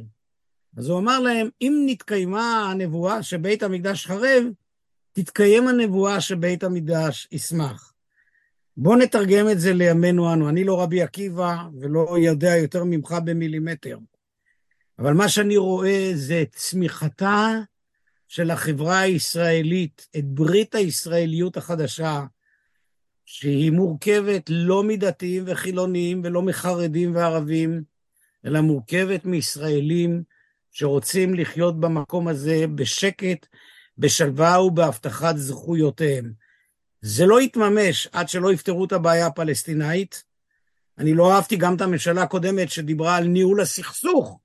אז הוא אמר להם, אם נתקיימה הנבואה שבית המקדש חרב, תתקיים הנבואה שבית המקדש ישמח. בואו נתרגם את זה לימינו אנו. אני לא רבי עקיבא ולא יודע יותר ממך במילימטר. אבל מה שאני רואה זה צמיחתה של החברה הישראלית, את ברית הישראליות החדשה, שהיא מורכבת לא מדתיים וחילוניים ולא מחרדים וערבים, אלא מורכבת מישראלים שרוצים לחיות במקום הזה בשקט, בשלווה ובהבטחת זכויותיהם. זה לא יתממש עד שלא יפתרו את הבעיה הפלסטינאית. אני לא אהבתי גם את הממשלה הקודמת שדיברה על ניהול הסכסוך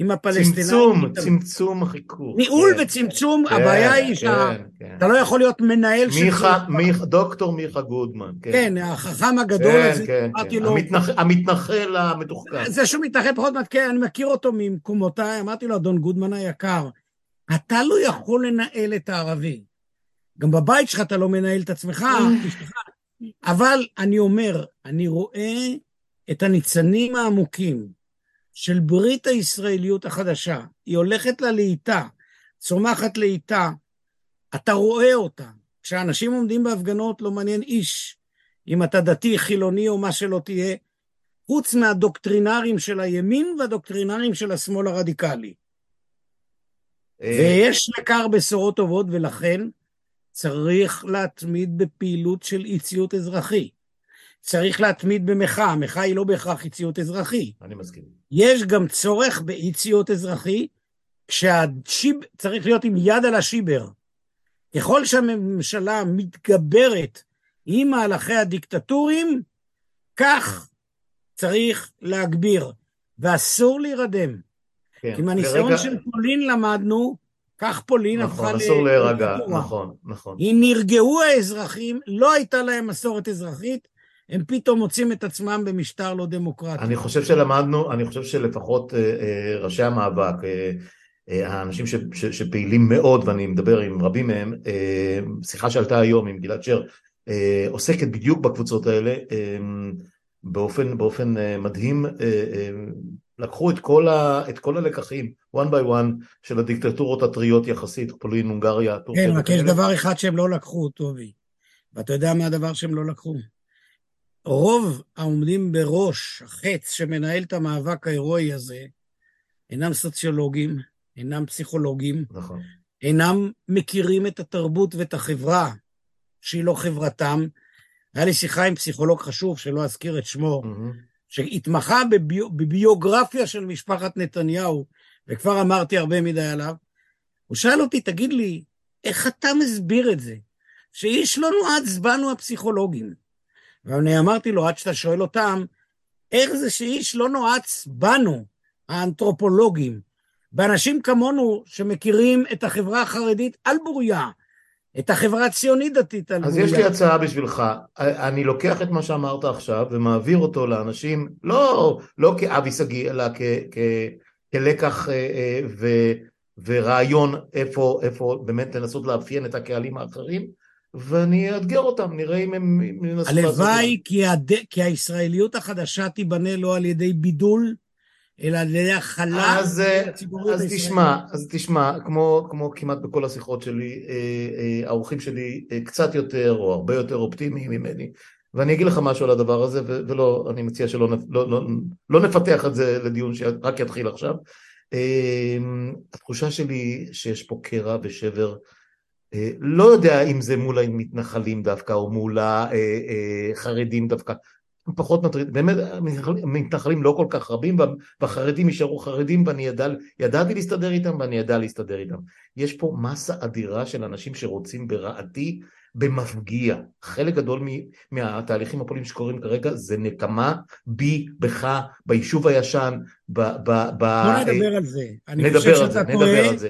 עם הפלסטינאים. צמצום, צמצום החיכוך. ניהול כן, וצמצום, כן, הבעיה היא שאתה כן. לא יכול להיות מנהל מיכה, של... מיכה, דוקטור מיכה גודמן. כן, כן החכם הגדול כן, הזה, כן, אמרתי כן. לו... המתנח, המתנחל המתוחכם. זה שהוא מתנחל פחות מעט, כן, אני מכיר אותו ממקומותיי, אמרתי לו, אדון גודמן היקר, אתה לא יכול לנהל את הערבי. גם בבית שלך אתה לא מנהל את עצמך, אבל אני אומר, אני רואה את הניצנים העמוקים של ברית הישראליות החדשה, היא הולכת ללהיטה, צומחת לאיטה, אתה רואה אותה. כשאנשים עומדים בהפגנות לא מעניין איש אם אתה דתי, חילוני או מה שלא תהיה, חוץ מהדוקטרינרים של הימין והדוקטרינרים של השמאל הרדיקלי. אה, ויש לכר בשורות טובות, ולכן צריך להתמיד בפעילות של אי ציות אזרחי. צריך להתמיד במחאה, המחאה היא לא בהכרח אי ציות אזרחי. אני מסכים. יש גם צורך באי ציות אזרחי, כשהשיב צריך להיות עם יד על השיבר. ככל שהממשלה מתגברת עם מהלכי הדיקטטורים, כך צריך להגביר, ואסור להירדם. כן. כי מהניסיון לרגע... של פולין למדנו, כך פולין נכון, הפכה ל... נכון, אסור להירגע, נכון, נכון. אם נרגעו האזרחים, לא הייתה להם מסורת אזרחית, הם פתאום מוצאים את עצמם במשטר לא דמוקרטי. אני חושב שלמדנו, אני חושב שלפחות אה, אה, ראשי המאבק, אה, האנשים ש, ש, שפעילים מאוד, ואני מדבר עם רבים מהם, שיחה שעלתה היום עם גלעד שר, עוסקת בדיוק בקבוצות האלה, באופן, באופן מדהים, לקחו את כל, ה, את כל הלקחים, one by one, של הדיקטטורות הטריות יחסית, פולין, הונגריה, טורקיה. כן, רק יש דבר אחד שהם לא לקחו, טובי. ואתה יודע מה הדבר שהם לא לקחו? רוב העומדים בראש החץ שמנהל את המאבק ההירואי הזה אינם סוציולוגים, אינם פסיכולוגים, נכון. אינם מכירים את התרבות ואת החברה שהיא לא חברתם. היה לי שיחה עם פסיכולוג חשוב, שלא אזכיר את שמו, mm-hmm. שהתמחה בביו, בביוגרפיה של משפחת נתניהו, וכבר אמרתי הרבה מדי עליו. הוא שאל אותי, תגיד לי, איך אתה מסביר את זה? שאיש לא נועץ בנו הפסיכולוגים. ואני אמרתי לו, עד שאתה שואל אותם, איך זה שאיש לא נועץ בנו, האנתרופולוגים, באנשים כמונו שמכירים את החברה החרדית על בוריה, את החברה הציונית דתית על אז בוריה. אז יש לי הצעה בשבילך, אני לוקח את מה שאמרת עכשיו ומעביר אותו לאנשים, לא, לא כאבי שגיא, אלא כ, כ, כלקח אה, אה, ו, ורעיון איפה, איפה באמת לנסות לאפיין את הקהלים האחרים, ואני אאתגר אותם, נראה אם הם זה. הלוואי כי, הד... כי הישראליות החדשה תיבנה לא על ידי בידול, אלא על ידי הכלה אז, אה, אז תשמע, אז תשמע, כמו, כמו כמעט בכל השיחות שלי, אה, אה, האורחים שלי קצת יותר או הרבה יותר אופטימיים ממני, ואני אגיד לך משהו על הדבר הזה, ולא, אני מציע שלא לא, לא, לא נפתח את זה לדיון שרק יתחיל עכשיו. התחושה שלי שיש פה קרע ושבר לא יודע אם זה מול המתנחלים דווקא או מול החרדים דווקא, פחות מטריד, באמת המתנחלים לא כל כך רבים והחרדים יישארו חרדים ואני ידע, ידעתי להסתדר איתם ואני ידע להסתדר איתם. יש פה מסה אדירה של אנשים שרוצים ברעתי במפגיע. חלק גדול מהתהליכים הפוליטיים שקורים כרגע זה נקמה בי, בך, ביישוב הישן, ב... ב, ב לא נדבר על זה. נדבר על זה, נדבר על זה.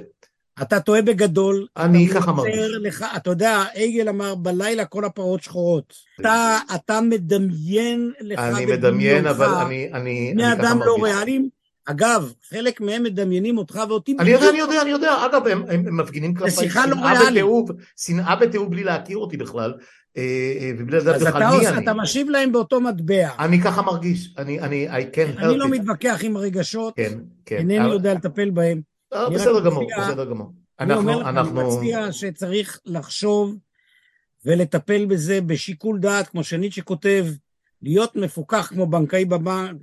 אתה טועה בגדול. אני ככה מרגיש. לך, אתה יודע, עגל אמר, בלילה כל הפרות שחורות. אתה, אתה מדמיין לך אני מדמיין, אבל אני, אני, בני אדם לא ריאליים. אגב, חלק מהם מדמיינים אותך ואותי. אני יודע, אני יודע, אני יודע. אגב, הם, הם, הם מפגינים כלפי שנאה לא בתיעוב, שנאה בתיעוב בלי להכיר אותי בכלל. אה, אה, ובלי לדעת בכלל מי אני. אז אתה משיב להם באותו מטבע. אני ככה מרגיש. אני, אני, I can אני לא מתווכח עם הרגשות. כן, כן. אינני יודע לטפל בהם. אה, בסדר גמור, בסדר גמור. אנחנו, אנחנו... אני מציע שצריך לחשוב ולטפל בזה בשיקול דעת, כמו שניטשה כותב, להיות מפוקח כמו בנקאי בבנק,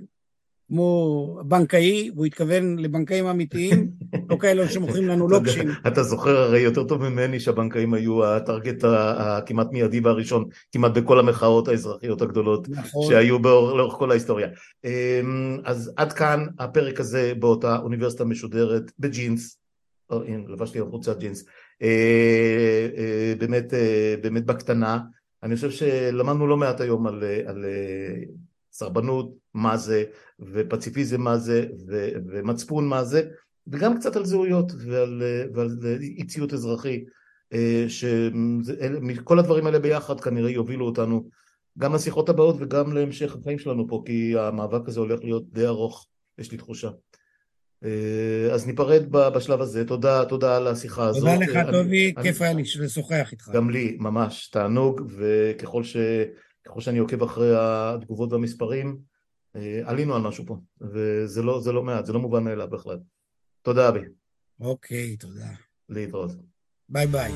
כמו בנקאי, והוא התכוון לבנקאים אמיתיים, לא כאלה שמוכרים לנו לוקשים. אתה זוכר הרי יותר טוב ממני שהבנקאים היו הטרגט הכמעט מיידי והראשון, כמעט בכל המחאות האזרחיות הגדולות נכון. שהיו לאורך כל ההיסטוריה. אמ, אז עד כאן הפרק הזה באותה אוניברסיטה משודרת בג'ינס, הנה לבשתי על חולצת ג'ינס, באמת, באמת בקטנה. אני חושב שלמדנו לא מעט היום על, על סרבנות, מה זה, ופציפיזם מה זה, ו, ומצפון מה זה, וגם קצת על זהויות ועל, ועל אי ציות אזרחי, שכל הדברים האלה ביחד כנראה יובילו אותנו גם לשיחות הבאות וגם להמשך החיים שלנו פה, כי המאבק הזה הולך להיות די ארוך, יש לי תחושה. אה, אז ניפרד בשלב הזה, תודה, תודה על השיחה הזאת. תודה לך טובי, כיף היה לי לשוחח איתך. גם לי, ממש, תענוג, וככל ש... ככל שאני עוקב אחרי התגובות והמספרים, אה, עלינו על משהו פה, וזה לא, לא מעט, זה לא מובן מאליו בכלל. תודה אבי. אוקיי, תודה. להתראות. ביי ביי.